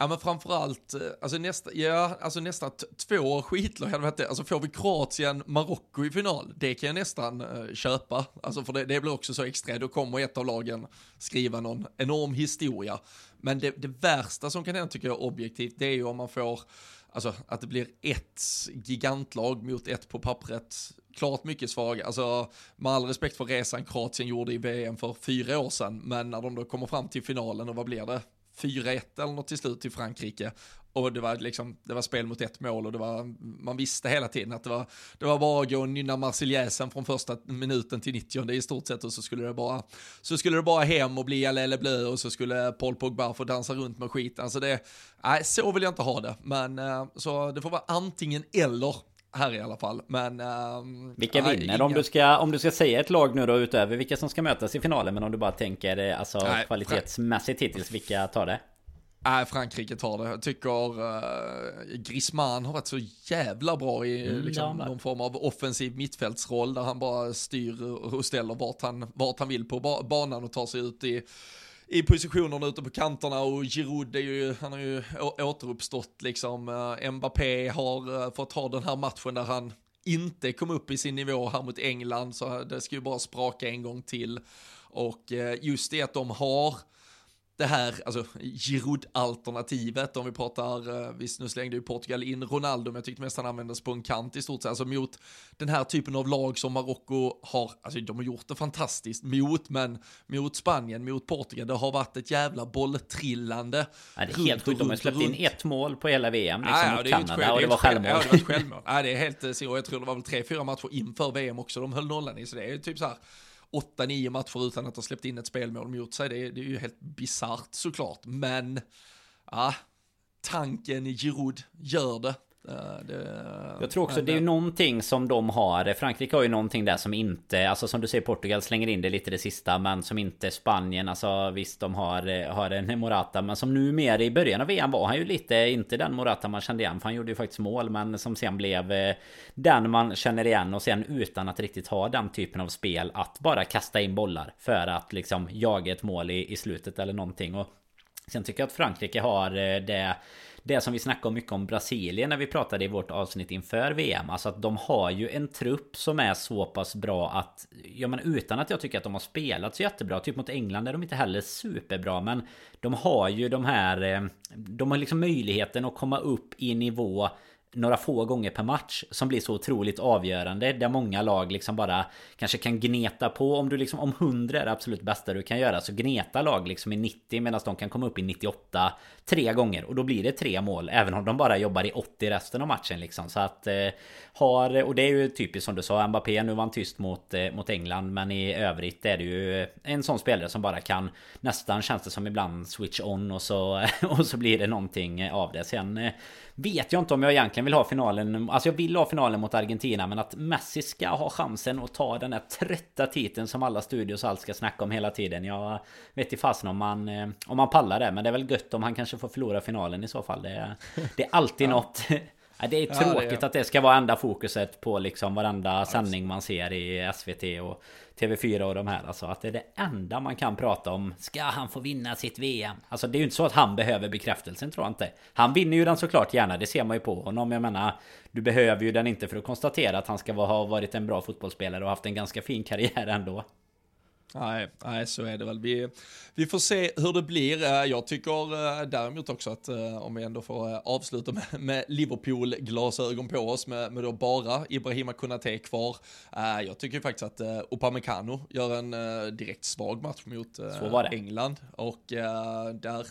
Ja men framförallt, eh, alltså nästa, ja, alltså nästan två skitlag hade varit det. Alltså får vi Kroatien, Marocko i final, det kan jag nästan uh, köpa. Alltså för det, det blir också så extra, då kommer ett av lagen skriva någon enorm historia. Men det, det värsta som kan hända tycker jag objektivt, det är ju om man får, alltså att det blir ett gigantlag mot ett på pappret klart mycket svaga. Alltså, med all respekt för resan Kroatien gjorde i VM för fyra år sedan, men när de då kommer fram till finalen och vad blir det? 4-1 eller något till slut till Frankrike. Och det var liksom, det var spel mot ett mål och det var, man visste hela tiden att det var, det var bara att gå och nynna Marseljäsen från första minuten till 90 i stort sett och så skulle det bara, så skulle det bara hem och bli eller blö och så skulle Paul Pogba få dansa runt med skiten. Alltså det, nej så vill jag inte ha det, men eh, så det får vara antingen eller här i alla fall. Men... Um, vilka vinner? Inga... Om, du ska, om du ska säga ett lag nu då utöver vilka som ska mötas i finalen. Men om du bara tänker eh, alltså, nej, kvalitetsmässigt hittills, vilka tar det? Nej, Frankrike tar det. Jag tycker uh, Griezmann har varit så jävla bra i mm, liksom, någon form av offensiv mittfältsroll där han bara styr och ställer vart han, vart han vill på banan och tar sig ut i i positionerna ute på kanterna och Giroud är ju, han har ju återuppstått liksom. Eh, Mbappé har eh, fått ha den här matchen där han inte kom upp i sin nivå här mot England så det ska ju bara spraka en gång till. Och eh, just det att de har det här, alltså Giroud-alternativet, om vi pratar, eh, visst nu slängde ju Portugal in Ronaldo, men jag tyckte mest han användes på en kant i stort sett, alltså mot den här typen av lag som Marocko har, alltså de har gjort det fantastiskt mot, men mot Spanien, mot Portugal, det har varit ett jävla bolltrillande. Ja, det är helt sjukt, de har släppt in ett mål på hela VM, liksom ja, ja, mot Kanada, själv, och det var självmål. Ja, det var ett självmål. ja, det är helt så, jag tror det var väl tre, fyra matcher inför VM också, de höll nollan i, så det är typ så här, 8-9 matcher utan att ha släppt in ett spelmål mot sig. Det är, det är ju helt bisarrt såklart, men ja, tanken i Giroud gör det. Det, jag tror också det är ju någonting som de har. Frankrike har ju någonting där som inte Alltså som du säger Portugal slänger in det lite det sista Men som inte Spanien Alltså visst de har, har en Morata Men som numera i början av VM var han ju lite Inte den Morata man kände igen För han gjorde ju faktiskt mål Men som sen blev eh, Den man känner igen Och sen utan att riktigt ha den typen av spel Att bara kasta in bollar För att liksom jaga ett mål i, i slutet eller någonting. Och Sen tycker jag att Frankrike har eh, det det som vi snackade mycket om Brasilien när vi pratade i vårt avsnitt inför VM. Alltså att de har ju en trupp som är så pass bra att... Ja men utan att jag tycker att de har spelat så jättebra. Typ mot England är de inte heller superbra. Men de har ju de här... Eh, de har liksom möjligheten att komma upp i nivå några få gånger per match som blir så otroligt avgörande där många lag liksom bara kanske kan gneta på om du liksom om 100 är det absolut bästa du kan göra så gneta lag liksom i 90 medan de kan komma upp i 98 tre gånger och då blir det tre mål även om de bara jobbar i 80 resten av matchen liksom så att eh, har och det är ju typiskt som du sa Mbappé nu var han tyst mot eh, mot England men i övrigt är det ju en sån spelare som bara kan nästan känns det som ibland switch on och så och så blir det någonting av det sen eh, vet jag inte om jag egentligen vill ha finalen. Alltså jag vill ha finalen mot Argentina. Men att Messi ska ha chansen att ta den här trötta titeln som alla studios allt ska snacka om hela tiden. Jag vet inte fasen om man, eh, om man pallar det. Men det är väl gött om han kanske får förlora finalen i så fall. Det, det är alltid ja. något. Det är tråkigt ja, det är. att det ska vara enda fokuset på liksom varenda sändning man ser i SVT och TV4 och de här. Alltså att det är det enda man kan prata om. Ska han få vinna sitt VM? Alltså det är ju inte så att han behöver bekräftelsen tror jag inte. Han vinner ju den såklart gärna, det ser man ju på honom. Jag menar, du behöver ju den inte för att konstatera att han ska ha varit en bra fotbollsspelare och haft en ganska fin karriär ändå. Nej, nej, så är det väl. Vi, vi får se hur det blir. Eh, jag tycker eh, däremot också att eh, om vi ändå får avsluta med, med Liverpool-glasögon på oss med, med då bara Ibrahima Konate kvar. Jag tycker faktiskt att Upamecano gör en direkt svag match mot England och där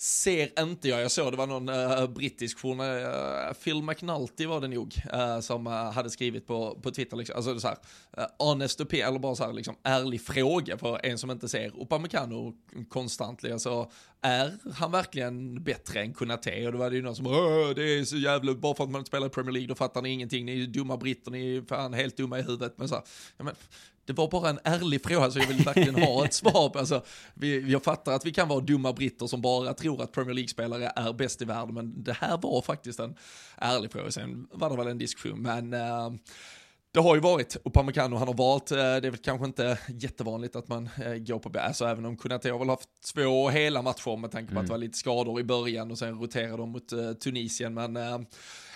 ser inte jag. Jag såg det var någon uh, brittisk journal, uh, Phil McNulty var det nog, uh, som uh, hade skrivit på, på Twitter, liksom, alltså det så här, uh, honest opinion, eller bara så här, liksom, ärlig fråga för en som inte ser Upamecano konstant, alltså är han verkligen bättre än Kunate? Och då var det ju någon som, det är så jävla, bara för att man spelar i Premier League, då fattar ni ingenting, ni är dumma britter, ni är fan helt dumma i huvudet, men så här, ja, men, det var bara en ärlig fråga, så jag vill verkligen ha ett svar. Alltså, vi, jag fattar att vi kan vara dumma britter som bara tror att Premier League-spelare är bäst i världen, men det här var faktiskt en ärlig fråga. Sen var det väl en diskussion, men uh, det har ju varit Upamecano han har valt, eh, det är väl kanske inte jättevanligt att man eh, går på alltså även om Kunate har väl haft två hela matcher med tanke på mm. att det var lite skador i början och sen roterar de mot Tunisien, men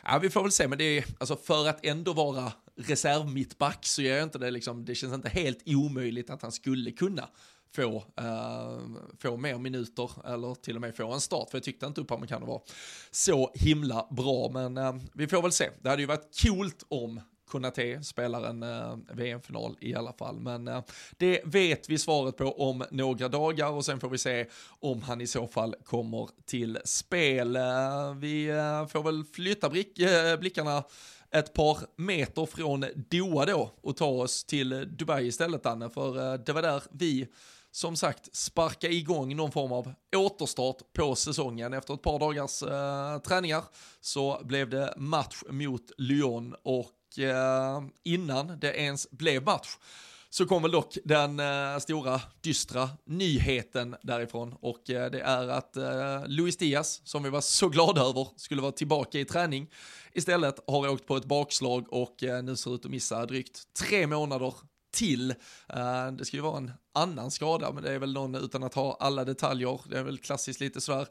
ja, vi får väl se, men det är alltså för att ändå vara reserv mittback så gör jag inte det liksom, det känns inte helt omöjligt att han skulle kunna få, uh, få mer minuter eller till och med få en start. För jag tyckte inte Upamecano var så himla bra. Men uh, vi får väl se. Det hade ju varit coolt om Konate spelar en eh, VM-final i alla fall. Men eh, det vet vi svaret på om några dagar och sen får vi se om han i så fall kommer till spel. Eh, vi eh, får väl flytta blick, eh, blickarna ett par meter från Doha då och ta oss till Dubai istället Danne, för eh, det var där vi som sagt sparka igång någon form av återstart på säsongen. Efter ett par dagars eh, träningar så blev det match mot Lyon och eh, innan det ens blev match så kom väl dock den eh, stora dystra nyheten därifrån och eh, det är att eh, Luis Diaz, som vi var så glada över, skulle vara tillbaka i träning, istället har åkt på ett bakslag och eh, nu ser ut att missa drygt tre månader till. Eh, det ska ju vara en annan skada, men det är väl någon utan att ha alla detaljer. Det är väl klassiskt lite sådär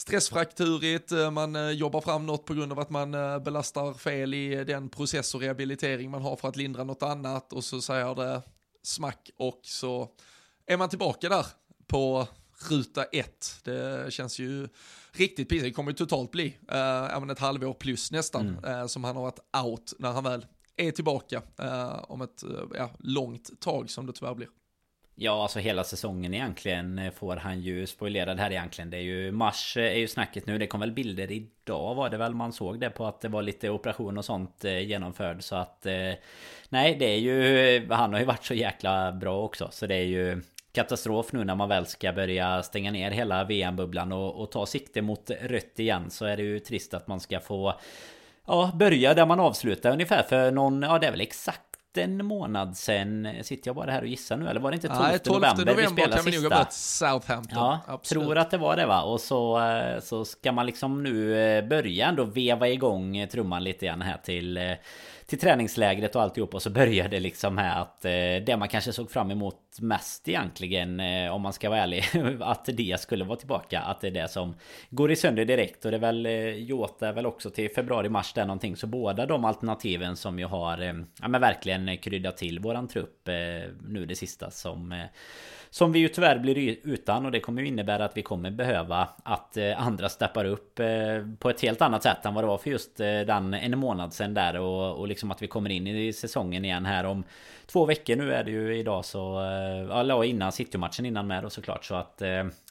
stressfrakturigt, eh, man uh, jobbar fram något på grund av att man uh, belastar fel i den process och rehabilitering man har för att lindra något annat och så säger det smack och så är man tillbaka där på ruta ett. Det känns ju riktigt pinsamt. Det kommer ju totalt bli uh, ett halvår plus nästan mm. uh, som han har varit out när han väl är tillbaka uh, om ett ja, långt tag som det tyvärr blir. Ja, alltså hela säsongen egentligen får han ju spoilerad här egentligen. Det är ju mars eh, är ju snacket nu. Det kom väl bilder idag var det väl man såg det på att det var lite operation och sånt eh, genomförd. Så att eh, nej, det är ju han har ju varit så jäkla bra också. Så det är ju katastrof nu när man väl ska börja stänga ner hela VM-bubblan och, och ta sikte mot rött igen så är det ju trist att man ska få Ja, börja där man avslutar ungefär för någon, ja det är väl exakt en månad sen. Sitter jag bara här och gissar nu? Eller var det inte 12, Nej, 12 november, november vi spelade kan sista? Southampton. Ja, Absolut. tror att det var det va? Och så, eh, så ska man liksom nu eh, börja ändå veva igång eh, trumman lite grann här till till träningslägret och alltihop och så började det liksom här att eh, det man kanske såg fram emot mest egentligen eh, om man ska vara ärlig att det skulle vara tillbaka att det är det som går i sönder direkt. Och det är väl eh, Jota är väl också till februari-mars där någonting. Så båda de alternativen som ju har eh, ja men verkligen kryddat till våran trupp eh, nu det sista som eh, som vi ju tyvärr blir utan och det kommer ju innebära att vi kommer behöva att eh, andra steppar upp eh, på ett helt annat sätt än vad det var för just eh, den en månad sedan där och, och liksom att vi kommer in i säsongen igen här om två veckor nu är det ju idag så... Eller innan City-matchen innan med och såklart så att...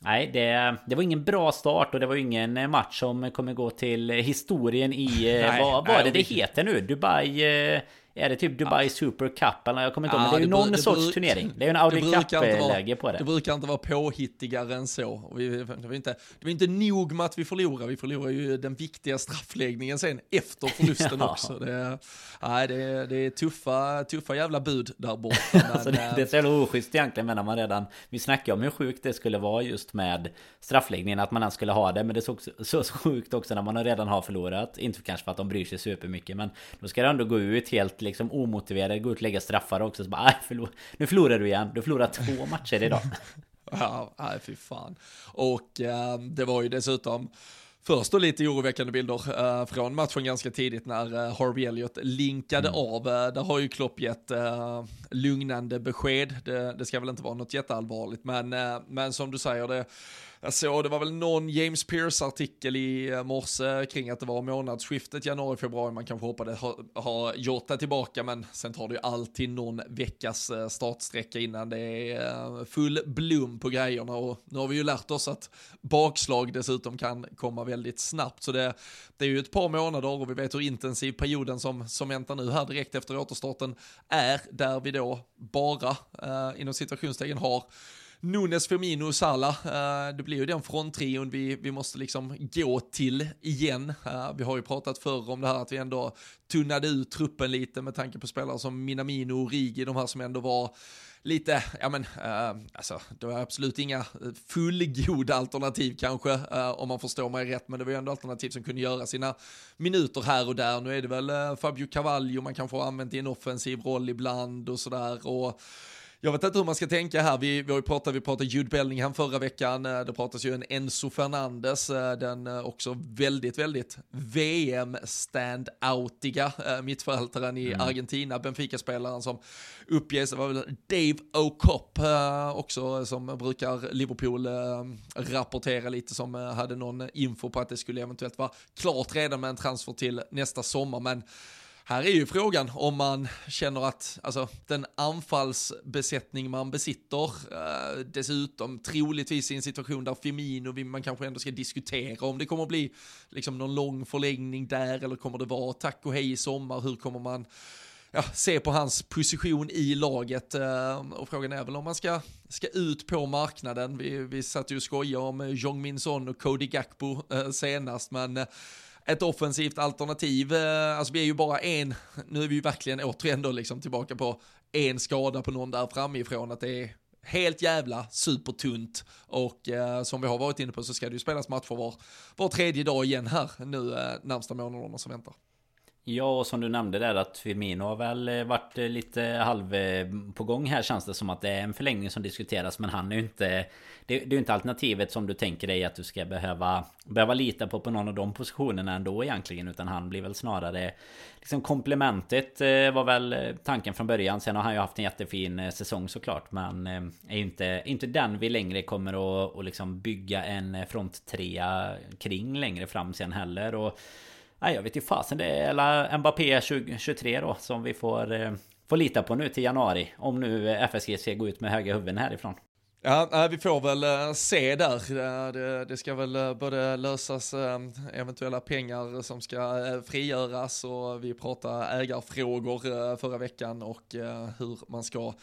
Nej, det, det var ingen bra start och det var ingen match som kommer gå till historien i... Nej, vad var det det heter nu? Dubai... Är det typ Dubai Super Cup eller jag kommer inte ihåg. Ja, men det är ju någon sorts turnering. Det är ju en Audi Cup-läge på det. Det brukar inte vara påhittigare än så. Vi, det, var inte, det var inte nog med att vi förlorar. Vi förlorar ju den viktiga straffläggningen sen efter förlusten ja. också. Det, nej, det, det är tuffa, tuffa jävla bud där borta. Alltså det, det är så jävla oschysst egentligen men när man redan... Vi snackade om hur sjukt det skulle vara just med straffläggningen. Att man ens skulle ha det. Men det är så, så, så sjukt också när man redan har förlorat. Inte kanske för att de bryr sig supermycket. Men då ska det ändå gå ut helt liksom omotiverade, gå ut och lägga straffar också. Så bara, förlor, nu förlorar du igen. Du förlorar två matcher idag. ja, nej fy fan. Och äh, det var ju dessutom Först då lite oroväckande bilder uh, från matchen ganska tidigt när uh, Harvey Elliott linkade mm. av. Uh, där har ju Klopp gett uh, lugnande besked. Det, det, ska väl inte vara något jätteallvarligt, men, men som du säger, det, jag såg, det var väl någon James Pierce-artikel i eh, morse kring att det var månadsskiftet januari-februari man kanske hoppades ha, ha Jota tillbaka, men sen tar det ju alltid någon veckas eh, startsträcka innan det är eh, full blom på grejerna. Och nu har vi ju lärt oss att bakslag dessutom kan komma väldigt snabbt, så det, det är ju ett par månader och vi vet hur intensiv perioden som, som väntar nu här direkt efter återstarten är, där vi då bara, eh, inom situationstecken har Nunes, Firmino och Salah. Eh, det blir ju den fronttrion vi, vi måste liksom gå till igen. Eh, vi har ju pratat förr om det här att vi ändå tunnade ut truppen lite med tanke på spelare som Minamino och Rigi, de här som ändå var lite, ja men, uh, alltså, det var absolut inga fullgoda alternativ kanske, uh, om man förstår mig rätt, men det var ju ändå alternativ som kunde göra sina minuter här och där. Nu är det väl uh, Fabio Cavallo man kanske har använt i en offensiv roll ibland och sådär. Och jag vet inte hur man ska tänka här. Vi, vi har ju pratat, vi pratade Jude Bellingham förra veckan. Eh, det pratas ju en Enzo Fernandes, eh, den eh, också väldigt, väldigt VM-standoutiga mittfältaren i mm. Argentina, Benfica-spelaren som uppges, var väl Dave O'Cop också som brukar Liverpool rapportera lite som hade någon info på att det skulle eventuellt vara klart redan med en transfer till nästa sommar, men här är ju frågan om man känner att alltså, den anfallsbesättning man besitter, eh, dessutom troligtvis i en situation där Firmino, man kanske ändå ska diskutera om det kommer bli liksom, någon lång förlängning där eller kommer det vara tack och hej i sommar, hur kommer man ja, se på hans position i laget eh, och frågan är väl om man ska, ska ut på marknaden. Vi, vi satt ju och skojade om Jong Min Son och Cody Gakpo eh, senast, men eh, ett offensivt alternativ. Eh, alltså vi är ju bara en, nu är vi ju verkligen återigen då liksom tillbaka på en skada på någon där framifrån, att det är helt jävla supertunt och eh, som vi har varit inne på så ska det ju spelas matcher var, var tredje dag igen här nu eh, närmsta månaderna som väntar. Ja, och som du nämnde där att Firmino har väl eh, varit eh, lite halv eh, på gång här känns det som att det är en förlängning som diskuteras men han är ju inte Det, det är ju inte alternativet som du tänker dig att du ska behöva Behöva lita på på någon av de positionerna ändå egentligen utan han blir väl snarare Liksom komplementet var väl tanken från början. Sen har han ju haft en jättefin säsong såklart Men är ju inte, inte den vi längre kommer att och liksom bygga en fronttrea kring längre fram sen heller. Och Nej jag vet inte fasen det är eller Mbappé 2023 då som vi får, eh, får lita på nu till januari. Om nu eh, FSG ska gå ut med höga huvuden härifrån. Ja, eh, vi får väl eh, se där. Det, ska väl både lösas eventuella pengar som ska frigöras och vi pratade ägarfrågor förra veckan och hur man ska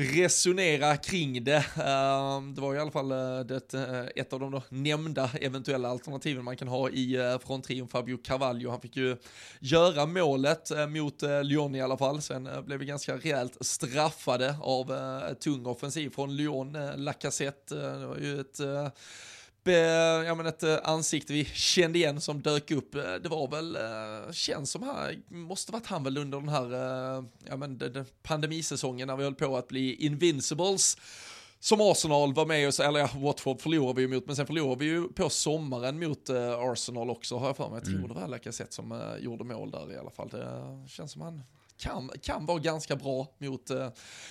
resonera kring det. Ehm, det var i alla fall eh, det, eh, ett av de då nämnda eventuella alternativen man kan ha i eh, fronttrion Fabio Carvalho. Han fick ju göra målet eh, mot Lyon i alla fall. Sen blev vi ganska rejält straffade av tung offensiv från Lyon. Lacazette, det var ju ett ja, men ett ansikte vi kände igen som dök upp. Det var väl, känns som här, måste varit han väl under den här ja, men den pandemisäsongen när vi höll på att bli invincibles som Arsenal var med och, eller ja, Watford förlorade vi ju mot, men sen förlorade vi ju på sommaren mot Arsenal också har jag för mig. Jag tror mm. det var Lacazette som gjorde mål där i alla fall. Det känns som han kan, kan vara ganska bra mot uh,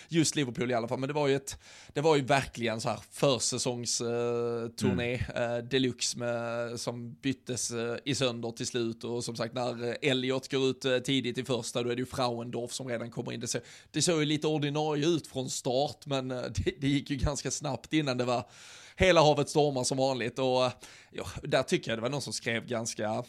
just Liverpool i alla fall. Men det var ju, ett, det var ju verkligen så här försäsongsturné mm. uh, deluxe med, som byttes uh, i sönder till slut. Och som sagt när Elliot går ut tidigt i första då är det ju Frauendorf som redan kommer in. Det, så, det såg ju lite ordinarie ut från start men det, det gick ju ganska snabbt innan det var hela havet stormar som vanligt. Och ja, där tycker jag det var någon som skrev ganska,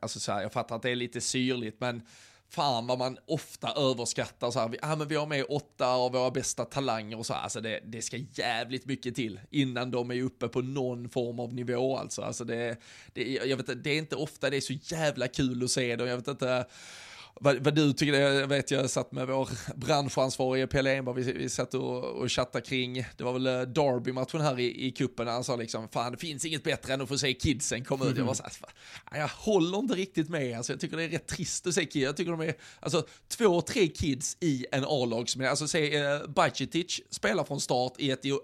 alltså så här, jag fattar att det är lite syrligt men fan vad man ofta överskattar så här, ah, men vi har med åtta av våra bästa talanger och så här, alltså det, det ska jävligt mycket till innan de är uppe på någon form av nivå alltså, alltså det, det, jag vet, det är inte ofta det är så jävla kul att se dem. jag vet inte, vad, vad, du tycker, jag vet jag satt med vår branschansvarige Pelle Enberg, vi, vi satt och, och chattade kring, det var väl eh, Derby-matchen här i, i kuppen han sa liksom, fan det finns inget bättre än att få se kidsen komma ut. Jag var så här, jag håller inte riktigt med, alltså, jag tycker det är rätt trist att se kids, jag tycker de är, alltså två, tre kids i en A-lag, alltså se eh, Bajcetic spela från start i ett i,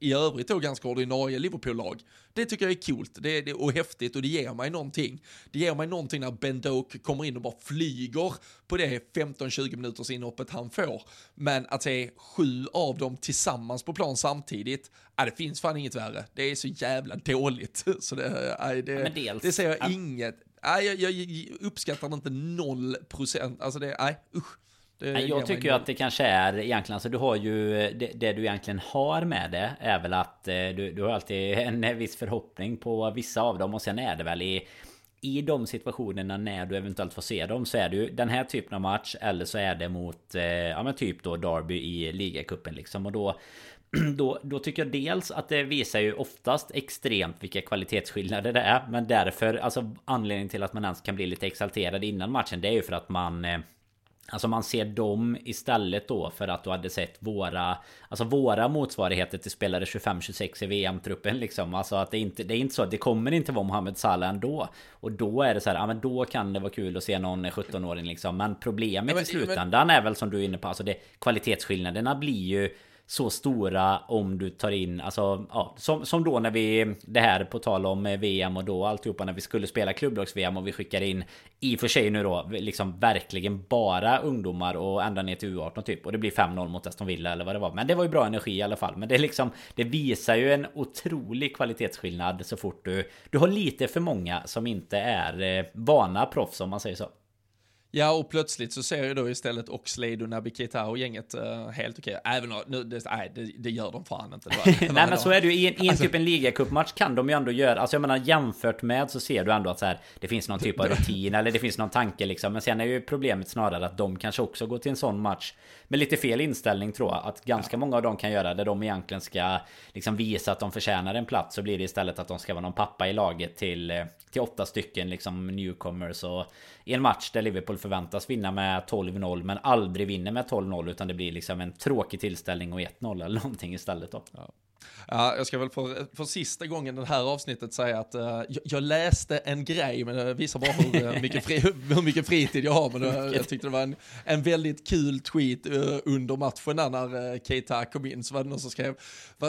i övrigt då ganska ordinarie Liverpool-lag. Det tycker jag är coolt det, det, och häftigt och det ger mig någonting. Det ger mig någonting när Ben Doak kommer in och bara flyger på det 15-20 minuters inhoppet han får. Men att se sju av dem tillsammans på plan samtidigt, ja, det finns fan inget värre. Det är så jävla dåligt. Så det, ja, det, dels, det ser jag ja. inget. Ja, jag, jag uppskattar inte noll procent. Alltså det, nej usch. Jag tycker ju. att det kanske är egentligen, alltså du har ju det, det, du egentligen har med det är väl att eh, du, du har alltid en viss förhoppning på vissa av dem och sen är det väl i i de situationerna när du eventuellt får se dem så är det ju den här typen av match eller så är det mot eh, ja men typ då Derby i ligacupen liksom. Och då då, då tycker jag dels att det visar ju oftast extremt vilka kvalitetsskillnader det är Men därför, alltså anledningen till att man ens kan bli lite exalterad innan matchen Det är ju för att man eh, Alltså man ser dem istället då för att du hade sett våra Alltså våra motsvarigheter till spelare 25-26 i VM-truppen liksom. Alltså att det inte Det är inte så Det kommer inte vara Mohamed Salah ändå. Och då är det så här Ja men då kan det vara kul att se någon 17-åring liksom. Men problemet ja, men, i slutändan men... är väl som du är inne på Alltså det Kvalitetsskillnaderna blir ju så stora om du tar in, alltså ja, som, som då när vi Det här på tal om eh, VM och då alltihopa när vi skulle spela klubblags-VM och vi skickade in I och för sig nu då liksom verkligen bara ungdomar och ända ner till U18 typ Och det blir 5-0 mot Aston Villa eller vad det var. Men det var ju bra energi i alla fall. Men det är liksom Det visar ju en otrolig kvalitetsskillnad så fort du Du har lite för många som inte är eh, vana proffs om man säger så. Ja, och plötsligt så ser jag då istället Oxlade och Naby Keita och gänget uh, helt okej. Okay. Även nu, det, nej, det, det, gör de fan inte. Nej, men så är det ju. I en, i en alltså, typ en ligacupmatch kan de ju ändå göra, alltså jag menar jämfört med så ser du ändå att så här, det finns någon typ av rutin eller det finns någon tanke liksom. Men sen är ju problemet snarare att de kanske också går till en sån match med lite fel inställning tror jag. Att ganska många av dem kan göra det de egentligen ska liksom visa att de förtjänar en plats. Så blir det istället att de ska vara någon pappa i laget till, eh, till åtta stycken liksom newcomers. Och i en match där Liverpool förväntas vinna med 12-0 men aldrig vinner med 12-0 utan det blir liksom en tråkig tillställning och 1-0 eller någonting istället då. Ja. Ja, jag ska väl för, för sista gången det här avsnittet säga att uh, jag, jag, läste en grej, men det visar bara hur, uh, mycket, fri, hur mycket fritid jag har. Men uh, jag tyckte det var en, en väldigt kul tweet under matchen när uh, Keita kom in. Så var det någon som skrev,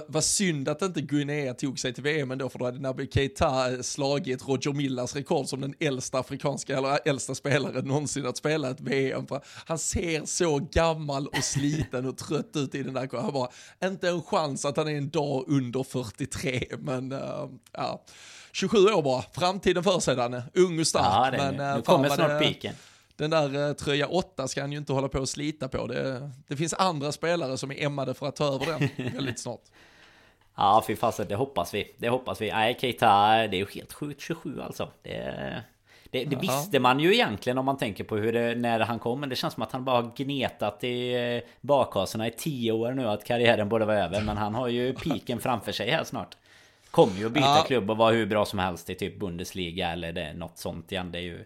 vad synd att inte Guinea tog sig till VM ändå, för då hade Naby Keita slagit Roger Millas rekord som den äldsta afrikanska, eller äldsta spelaren någonsin att spela ett VM. För han ser så gammal och sliten och trött ut i den där. Han bara, inte en chans att han är en dag under 43, men uh, ja. 27 år bara, framtiden för sig Danne. Ung och stark. Ja, men, nu, uh, kommer snart piken. Den där uh, tröja 8 ska han ju inte hålla på att slita på. Det, det finns andra spelare som är ämmade för att ta över den väldigt snart. Ja, fy fasen, det hoppas vi. Det hoppas vi. Nej, Keita, det är ju helt sjukt 27 alltså. Det, det, det visste man ju egentligen om man tänker på hur det, när han kom. Men det känns som att han bara har gnetat i eh, bakhasorna i 10 år nu att karriären borde vara över. Men han har ju piken framför sig här snart. Kommer ju att byta Ja. klubb och vara hur bra som helst i typ Bundesliga eller det, något sånt igen. Det är ju...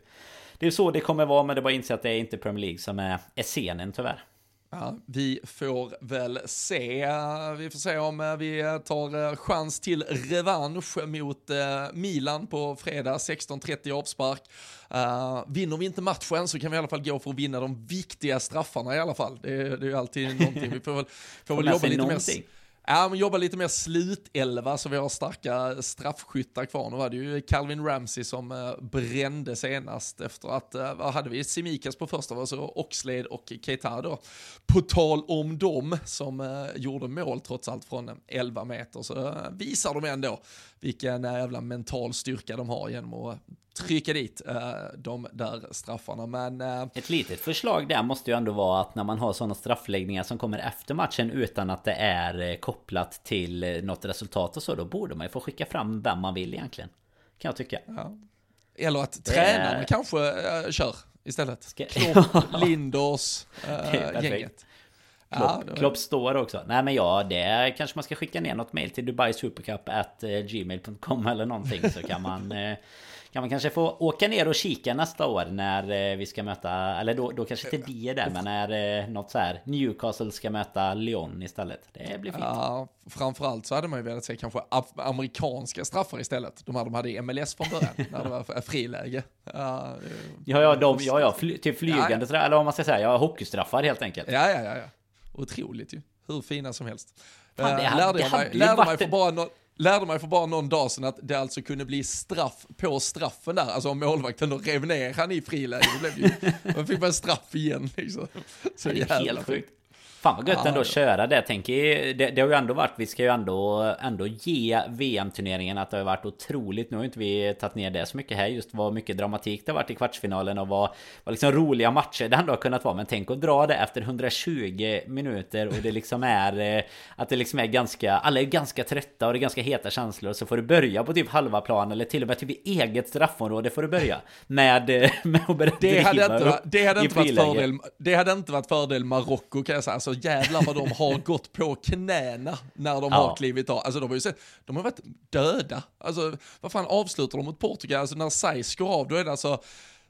Det är så det kommer vara, men det är bara att inse att det är inte Premier League som är, är scenen tyvärr. Ja, vi får väl se. Vi får se om eh, vi tar eh, chans till revansch mot eh, Milan på fredag 16.30 avspark. Uh, vinner vi inte matchen så kan vi i alla fall gå för att vinna de viktiga straffarna i alla fall. Det, är- det är ju alltid någonting. Vi får väl, får väl jobba lite mer... Ja, men jobba lite mer slutelva så vi har starka straffskyttar kvar. Nu var det ju Calvin Ramsey som eh, brände senast efter att, eh, vad hade vi, Simikas på första, var så Oxlade och Keita då. På tal om dem som eh, gjorde mål trots allt från 11 meter så visar de ändå vilken eh, jävla mental styrka de har genom att trycka dit eh, de där straffarna. Men eh, Ett litet förslag där måste ju ändå vara att när man har sådana straffläggningar som kommer efter matchen utan att det är eh, kopplat till eh, något resultat och så, då borde man ju få skicka fram vem man vill egentligen. Kan jag tycka. Eller att Det är- tränarna kanske äh, kör istället. Ska- Klopp, äh, Det är perfekt. gänget. Klopp, det- Klopp står också. Nej men ja, det kanske man ska skicka ner något mail till Dubai Supercup at gmail.com eller någonting så kan man eh, kan man kanske få åka ner och kika nästa år när eh, vi ska möta, eller då, då kanske inte vi är där, men när eh, något så här Newcastle ska möta Lyon istället. Det blir fint. Ja, framförallt så hade man ju velat se kanske amerikanska straffar istället. De här de hade i MLS från början, när det var friläge. Ja, Ja, ja, de, ja, ja, fly, typ flygande Ja, sådär, eller vad man ska säga, ja, hockeystraffar helt enkelt. ja, ja, ja, ja. Otroligt ju. Hur fina som helst. Fan, det Eh, hade- lärde jag mig, lärde för bara någon, lärde mig för bara någon dag sedan att det alltså kunde bli straff på straffen där. Alltså om målvakten då rev ner han i friläge, blev det ju, då fick man straff igen liksom. Så Det är helt sjukt. Fan vad gött Ja, ändå att köra det. Tänk det, det har ju ändå varit, vi ska ju ändå, ändå ge VM-turneringen att det har varit otroligt. Nu har ju inte vi tagit ner det så mycket här. Just vad mycket dramatik det har varit i kvartsfinalen och vad, vad liksom roliga matcher det ändå har kunnat vara. Men tänk att dra det efter 120 minuter och det liksom är eh, att det liksom är ganska, alla är ganska trötta och det är ganska heta känslor. Så får du börja på typ halva plan eller till och med typ i eget straffområde får du börja. Med, eh, med att börja Det hade inte, det hade inte varit fördel, det hade inte varit fördel Marocko kan jag säga. Alltså jävlar vad de har gått på knäna när de Ja. har klivit av. Alltså de har ju sett, de har varit döda. Alltså vad fan avslutar de mot Portugal? Alltså när Saiz går av då är det alltså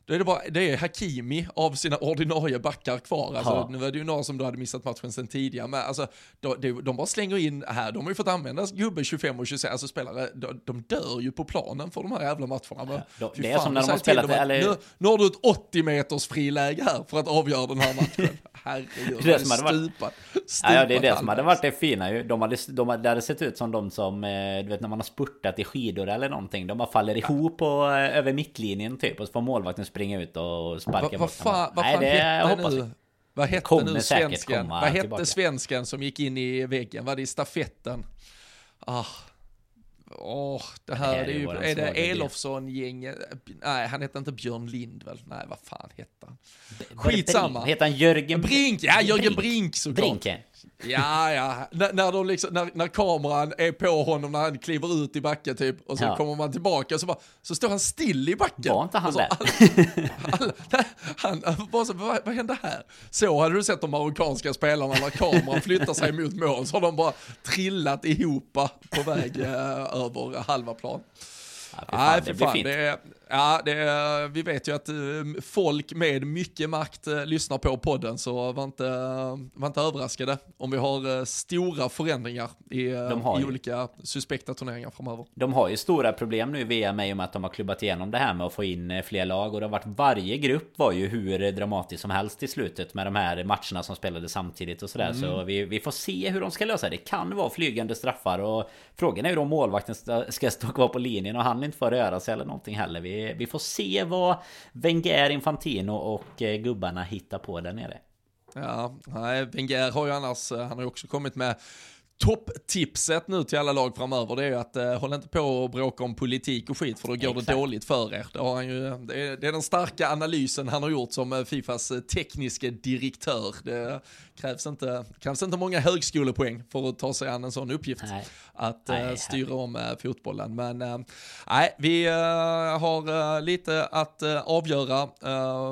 då är det bara, det är Hakimi av sina ordinarie backar kvar. Alltså, Ja. Nu var det ju några som då hade missat matchen sen tidigare, men alltså, de, de, bara slänger in här, de har ju fått använda gubbe 25 och 26, alltså spelare, de, de dör ju på planen för de här jävla matcherna. Men, fy det är fan, som när de har spelat dem eller- Nu, nu har du ett 80 meters friläge här för att avgöra den här matchen. Herregud, Det är det som hade varit- stupat. Ja, ja, det är det som hade varit det fina ju. De hade, de hade, det hade sett ut som de som, eh, du vet när man har spurtat i skidor eller någonting. De bara faller ihop och, eh, över mittlinjen typ. Och så får målvakten springa ut och sparka Vad bort vad fan, Nej, det hette nu? Vad hette nu svensken? Vad hette tillbaka. svensken som gick in i väggen? Var det i stafetten? Ah. Åh, det här, Det här är, ju, är det. Elofsson-gänget? Nej, han hette inte Björn Lind väl? Nej, vad fan hette han? Skitsamma. Brink? Heter han Jörgen Brink, ja Jörgen Brink såklart. Brinken. Ja, ja. När, när, de liksom, när, när kameran är på honom när han kliver ut i backen typ och så Ja. kommer man tillbaka och så, bara, så står han still i backen. Var inte han så där? alla, nej, han, bara så, vad, vad hände här? Så hade du sett de marockanska spelarna när kameran flyttar sig mot mål så har de bara trillat ihop på väg eh, över halva plan. Ja, fy fan, Nej, det för blir fint. Det är, ja, det vi vet ju att eh, folk med mycket makt eh, lyssnar på podden, så var inte, var inte överraskade om vi har eh, stora förändringar i, i olika suspekta turneringar framöver. De har ju stora problem nu i VM i och med att de har klubbat igenom det här med att få in fler lag och det har varit varje grupp var ju hur dramatiskt som helst i slutet med de här matcherna som spelades samtidigt och sådär så vi, vi får se hur de ska lösa det. Det kan vara flygande straffar och frågan är ju om målvakten ska- ska stå kvar på linjen och han inte får röra sig eller någonting heller. Vi, Eh, vi får se vad Wenger, Infantino och eh, gubbarna hittar på där nere. Ja, nej, Wenger har ju annars, eh, han har ju också kommit med topptipset nu till alla lag framöver det är ju att eh, håll inte på och bråka om politik och skit för då går Exakt. det dåligt för er. Det, har han ju, det, är, det är den starka analysen han har gjort som eh, Fifas eh, tekniska direktör. Det krävs inte, krävs inte många högskolepoäng för att ta sig an en sån uppgift. Nej. Att eh, Nej, styra om eh, fotbollen. Men nej, vi har lite att avgöra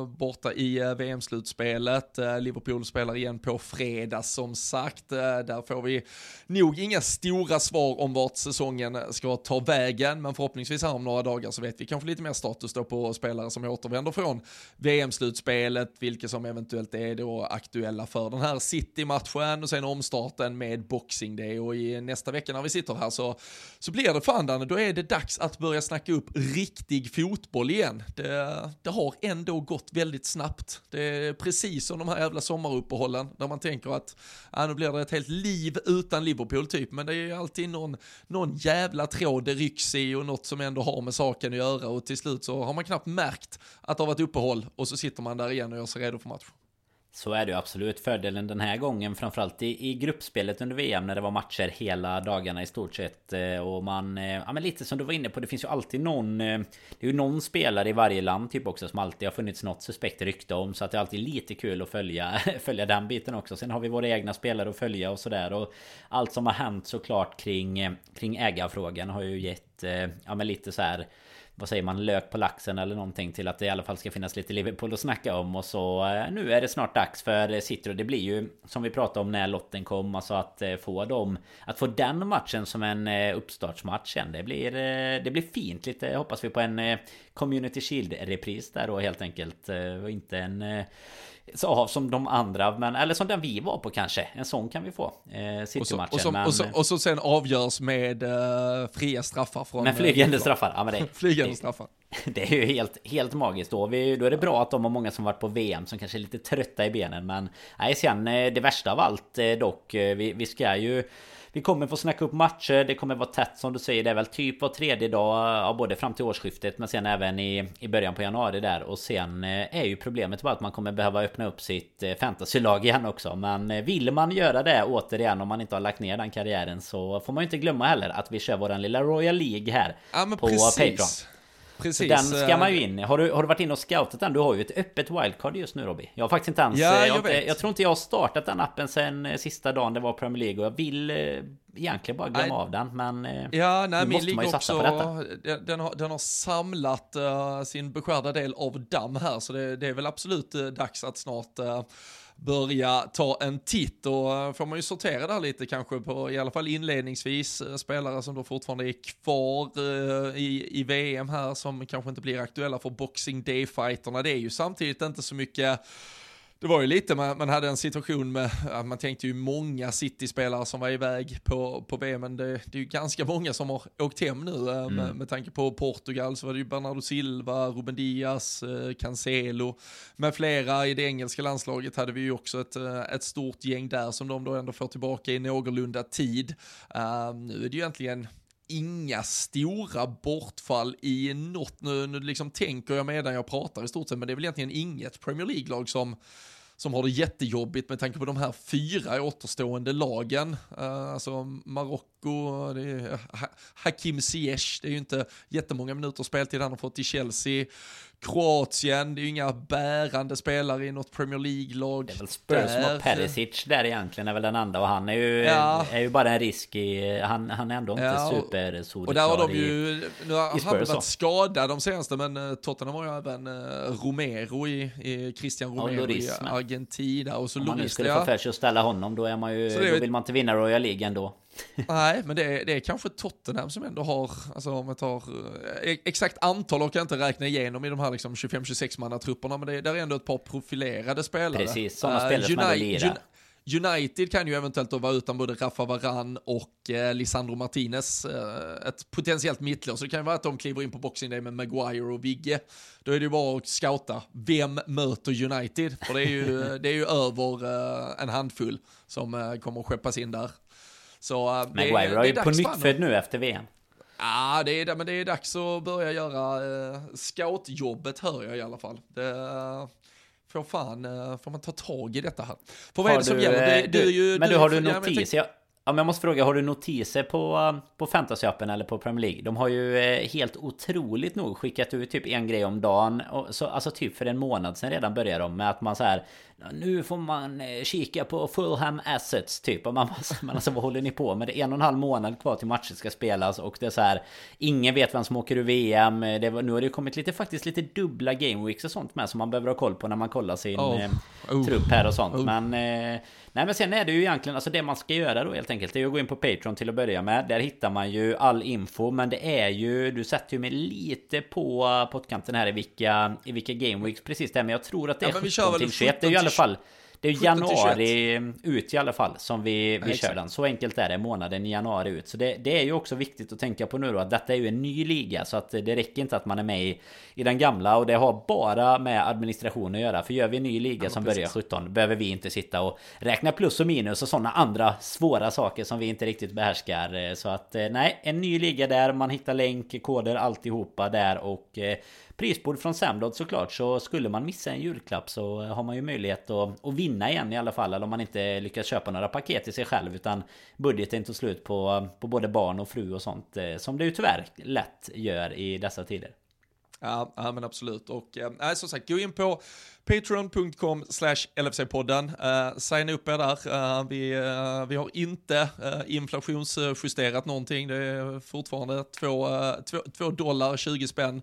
borta i VM-slutspelet. Liverpool spelar igen på fredag som sagt. Där får vi nog inga stora svar om vart säsongen ska ta vägen, men förhoppningsvis här om några dagar så vet vi kanske lite mer status då på spelare som återvänder från VM-slutspelet, vilka som eventuellt är då aktuella för den här City-matchen och sen omstarten med Boxing Day och i nästa vecka när vi sitter här så, så blir det fan Danne, då är det dags att börja snacka upp riktig fotboll igen. Det, det har ändå gått väldigt snabbt. Det är precis som de här jävla sommaruppehållen där man tänker att ja, nu blir det ett helt liv utan Liverpool typ, men det är ju alltid någon, någon jävla tråd det rycks i och något som ändå har med saken att göra och till slut så har man knappt märkt att det har varit uppehåll och så sitter man där igen och gör sig redo för match. Så är det ju absolut. Fördelen den här gången framförallt i, i gruppspelet under VM när det var matcher hela dagarna i stort sett. Eh, och man... Eh, ja men lite som du var inne på, det finns ju alltid någon... Eh, det är ju någon spelare i varje land typ också som alltid har funnits något suspekt rykte om. Så att det är alltid lite kul att följa, följa den biten också. Sen har vi våra egna spelare att följa och sådär. Och allt som har hänt såklart kring, kring ägarfrågan har ju gett... Ja men lite så här vad säger man, lök på laxen eller någonting till att det i alla fall ska finnas lite Liverpool att snacka om. Och så eh, nu är det snart dags för City. Och det blir ju som vi pratade om när lotten kom alltså att eh, få dem att få den matchen som en eh, uppstartsmatch sen det blir det blir fint. Lite hoppas vi på en Community Shield repris där då helt enkelt. Och inte en eh, så som de andra, men, eller som den vi var på kanske. En sån kan vi få. Eh, Och så, City-matchen. och, så, och, så, och så sen avgörs med uh, fria straffar från... men eh, flygande straffar. Ja, men det, Flygande det- straffar. Det är ju helt, helt magiskt då. Vi, då är det bra att de har många som varit på VM som kanske är lite trötta i benen. Men nej, sen eh, det värsta av allt eh, dock. eh, Vi, vi ska ju... Vi kommer få snacka upp matcher, det kommer vara tätt som du säger. Det är väl typ var tredje dag, ja, både fram till årsskiftet men sen även i, i början på januari där. Och sen eh, är ju problemet bara att man kommer behöva öppna upp sitt eh, fantasylag igen också. Men eh, vill man göra det återigen om man inte har lagt ner den karriären så får man ju inte glömma heller att vi kör våran lilla Royal League här. Ja på precis. Patreon. Precis. Den ska eh, man ju in i. Har du, har du varit inne och scoutat den? Du har ju ett öppet wildcard just nu Robby. Jag har faktiskt inte ens... Ja, eh, jag jag, jag tror inte jag har startat den appen sen eh, sista dagen det var Premier League. Och jag vill eh, egentligen bara glömma Nej. av den. Men eh, Ja, nej, nu måste man ju satsa på detta. också, den, har, den har samlat eh, sin beskärda del av damm här, så det, det är väl absolut eh, dags att snart eh, börja ta en titt och eh, får man ju sortera där lite kanske på, i alla fall inledningsvis, eh, spelare som då fortfarande är kvar eh, i, i VM här som kanske inte blir aktuella för Boxing Day-fighterna. Det är ju samtidigt inte så mycket det var ju lite, man, man hade en situation med, man tänkte ju många City-spelare som var iväg på, på VM, men det, det är ju ganska många som har åkt hem nu. eh, Med, med tanke på Portugal så var det ju Bernardo Silva, Ruben Diaz, eh, Cancelo med flera. I det engelska landslaget hade vi ju också ett, eh, ett stort gäng där som de då ändå får tillbaka i någorlunda tid. Eh, nu är det ju egentligen inga stora bortfall i något, nu, nu liksom tänker jag medan jag pratar i stort sett, men det är väl egentligen inget Premier League-lag som som har det jättejobbigt med tanke på de här fyra återstående lagen. Uh, alltså Marocko, eh, ha Hakim Ziyech, det är ju inte jättemånga minuter speltid han har fått i Chelsea. Kroatien, det är ju inga bärande spelare i något Premier League-lag. Det är väl Spurs som har. Perisic där egentligen är väl den andra och han är ju, Ja. är ju bara en risk i... Han, han är ändå inte Ja, supersolklar Och där har de ju, nu har han varit skadad de senaste, men eh, Tottenham har ju även eh, Romero i, i Christian Romero i. Argentina och så Om man nu skulle få för sig att ställa honom då är man ju... Då vill man inte vinna Royal League ändå. Nej, men det är, det är kanske Tottenham som ändå har, alltså om jag tar, eh, exakt antal och jag inte räkna igenom i de här liksom 25-26 manna trupperna, men det, där är ändå ett par profilerade spelare. Precis, sådana Eh, spelare som ändå Uni- lirar. Uni- United kan ju eventuellt då vara utan både Rafa Varan och eh, Lisandro Martinez, eh, ett potentiellt mittlås. Så det kan ju vara att de kliver in på Boxing Day med Maguire och Vigge. Då är det ju bara att scouta, vem möter United? För det är ju, det är ju över eh, en handfull som eh, kommer att skeppas in där. Så, eh, det- Maguire har är ju på nytt född nu efter VM. Ja, det är, men det är dags att börja göra eh, scoutjobbet hör jag i alla fall. Det eh, får fan, eh, får man ta tag i detta här. För vad är det som du, gäller? du, är ju, men du, har du ja, men jag notis? tänkte- Jag, Ja, men jag måste fråga, har du notiser på, på Fantasy-appen eller på Premier League? De har ju helt otroligt nog skickat ut typ en grej om dagen. Och så, alltså typ för en månad sedan redan började de med att man så här Nu får man eh, kika på Fulham Assets typ. Och man men alltså vad håller ni på med? Det är en och en halv månad kvar till matchen ska spelas och det är så här Ingen vet vem som åker ur VM. Det var, nu har det ju kommit lite faktiskt lite dubbla game weeks och sånt med som man behöver ha koll på när man kollar sin oh. Eh, oh. trupp här och sånt. Oh. Men eh, Nej men sen är det ju egentligen, alltså det man ska göra då helt enkelt Det är att gå in på Patreon till att börja med Där hittar man ju all info Men det är ju, du sätter ju mig lite på pottkanten här i vilka, i vilka Game Weeks precis det Men jag tror att det är ja, 17 till 21 Det är ju i alla fall det är januari ut i alla fall som vi, vi kör den. Så enkelt är det. Månaden i januari ut. Så det, det, är ju också viktigt att tänka på nu då att detta är ju en ny liga. Så att det räcker inte att man är med i, i den gamla. Och det har bara med administration att göra. För gör vi en ny liga ja, som precis. börjar 17 behöver vi inte sitta och räkna plus och minus och sådana andra svåra saker som vi inte riktigt behärskar. Så att eh, nej, en ny liga där. Man hittar länk, koder, alltihopa där. Och eh, prisbord från Samdod såklart så skulle man missa en julklapp så har man ju möjlighet att, att vinna igen i alla fall eller om man inte lyckas köpa några paket till sig själv utan budgeten tog slut på, på både barn och fru och sånt eh, som det ju tyvärr lätt gör i dessa tider. Ja, ja men absolut och äh, som sagt gå in på Patreon.com slash LFC-podden. Uh, eh, signa upp er där. Uh, vi, uh, vi har inte uh, inflationsjusterat någonting. Det är fortfarande 2 dollar 20 spänn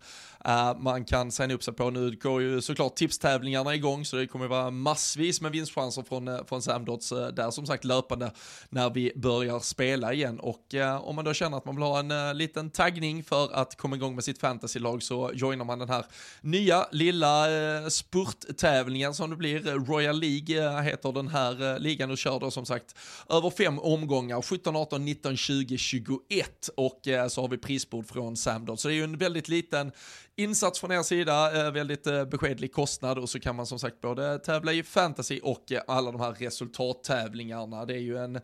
man kan signa upp sig på. Nu går ju såklart tipstävlingarna igång så det kommer vara massvis med vinstchanser från, från Samdots där som sagt löpande när vi börjar spela igen. Och om man då känner att man vill ha en liten taggning för att komma igång med sitt fantasylag så joinar man den här nya lilla spurt tävlingen som det blir. Royal League eh, heter den här eh, ligan och kör då som sagt över fem omgångar, 17, 18, 19, 20, 21 och eh, så har vi prisbord från Samdon. Så det är ju en väldigt liten insats från er sida, eh, väldigt eh, beskedlig kostnad och så kan man som sagt både tävla i fantasy och eh, alla de här resultattävlingarna. Det är ju en,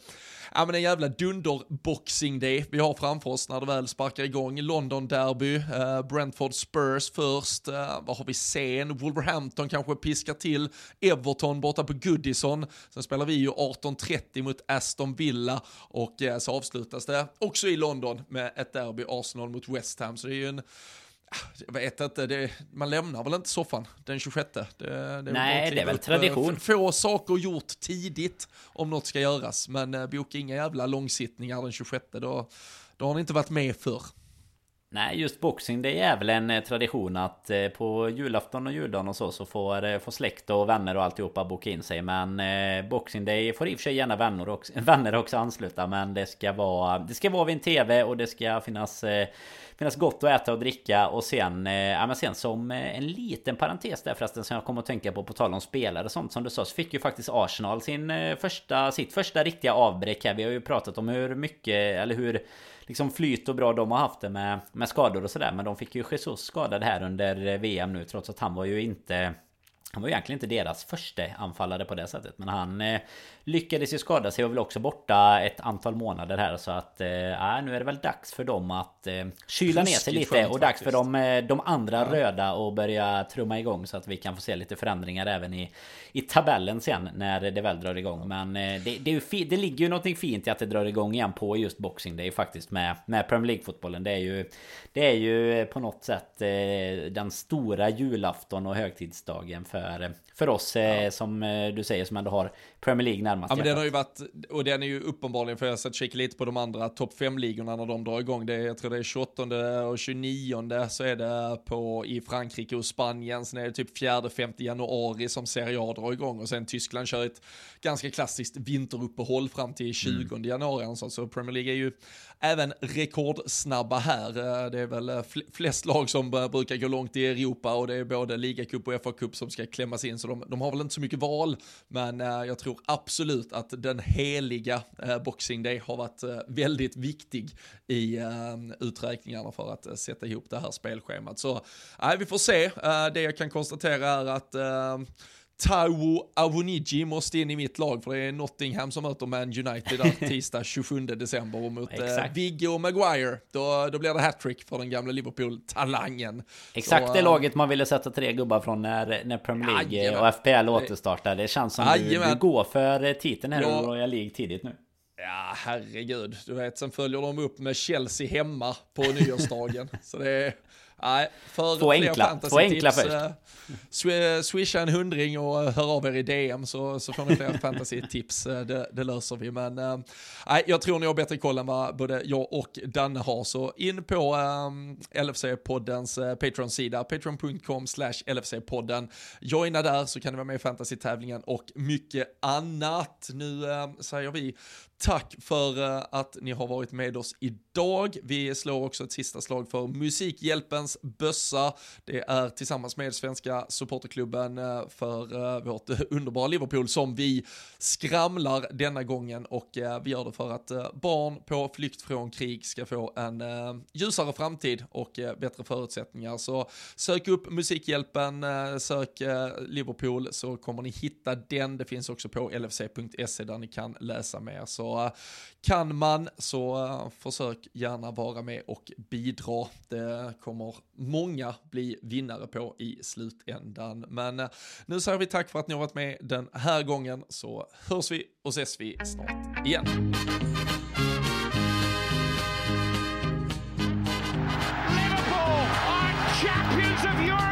ja men en jävla dunderboxing day vi har framför oss när det väl sparkar igång. London Derby, Brentford Spurs först, vad har vi sen? Wolverhampton kanske piskar till Everton borta på Goodison. Sen spelar vi ju 18.30 mot Aston Villa och så avslutas det också i London med ett derby Arsenal mot West Ham. Så det är ju en jag vet inte, det, man lämnar väl inte soffan den 26? Det, det Nej, det är väl tradition. Få saker gjort tidigt om något ska göras, men eh, boka inga jävla långsittningar den 26, då, då har ni inte varit med för. Nej, just boxing det är väl en eh, tradition att eh, på julafton och juldagen och så så får, eh, får släkt och vänner och alltihopa boka in sig. Men boxing day får i och för sig gärna vänner också, vänner också ansluta. Men det ska vara, det ska vara vid en tv och det ska finnas finnas gott att äta och dricka och sen, ja men sen som en liten parentes där förresten som jag kommer att tänka på på tal om spelare och sånt som du sa så fick ju faktiskt Arsenal sin första, sitt första riktiga avbräck här. Vi har ju pratat om hur mycket eller hur liksom flyt och bra de har haft det med, med skador och sådär. Men de fick ju Jesus skadad här under VM nu trots att han var ju inte han var ju egentligen inte deras första anfallare på det sättet Men han eh, lyckades ju skada sig och väl också borta ett antal månader här Så att eh, nu är det väl dags för dem att eh, kyla ner sig lite Och dags för de, eh, de andra ja. röda att börja trumma igång Så att vi kan få se lite förändringar även i, i tabellen sen när det väl drar igång Men eh, det, det, ju det ligger ju någonting fint i att det drar igång igen på just boxing Det är ju faktiskt med, med Premier League-fotbollen Det är ju Det är ju på något sätt eh, den stora julafton och högtidsdagen för för, oss eh, ja. som eh, du säger som ändå har Premier League närmast. Ja men den har ju varit, och den är ju uppenbarligen, för jag har sett kika lite på de andra topp 5-ligorna när de drar igång. Det är, jag tror det är 28 och 29 så är det på, i Frankrike och Spanien. Sen är det typ 4-5 januari som Serie A drar igång och sen Tyskland kör ett ganska klassiskt vinteruppehåll fram till 20 mm. januari. Så Premier League är ju även rekordsnabba här. Eh, det är väl eh, flest lag som brukar gå långt i Europa och det är både ligacup och FA-cup som ska klämmas in så de, de, har väl inte så mycket val. Men eh, jag tror absolut att den heliga Boxing Day har varit väldigt viktig i uträkningarna för att sätta ihop det här spelschemat. Så vi får se. Det jag kan konstatera är att Taiwo Awoniji måste in i mitt lag för det är Nottingham som möter Man United tisdag 27 december och mot eh, Vigge och Maguire. Då, då blir det hattrick för den gamla Liverpool-talangen. Exakt Så, det uh, laget man ville sätta tre gubbar från när, när Premier League ajamän. och FPL återstartar. Det känns som du, du, går för titeln här i Royal League tidigt nu. Ja, herregud. Du vet, sen följer de upp med Chelsea hemma på nyårsdagen. så det är... Nej, för två enkla, två enkla först. Äh, swisha en hundring och eh, hör av er i DM så, så får ni fler fantasy-tips. Eh, det, det, löser vi. Men äh, jag tror ni har bättre koll än vad både jag och Danne har. Så in på LFC-poddens Patreon-sida, patreon.com slash LFC-podden. Joina där så kan ni vara med i fantasy-tävlingen och mycket annat. Nu säger vi Tack för eh, att ni har varit med oss idag. Vi slår också ett sista slag för Musikhjälpens bössa. Det är tillsammans med Svenska supporterklubben eh, för eh, vårt underbara Liverpool som vi skramlar denna gången och vi gör det för att barn på flykt från krig ska få en ljusare framtid och bättre förutsättningar. Så sök upp Musikhjälpen, sök Liverpool så kommer ni hitta den. Det finns också på lfc.se där ni kan läsa mer. Så kan man så eh, försök gärna vara med och bidra. Det kommer många bli vinnare på i slutändan. Men eh, nu säger vi tack för att ni har varit med den här gången så hörs vi och ses vi snart igen. Liverpool are champions of Europe!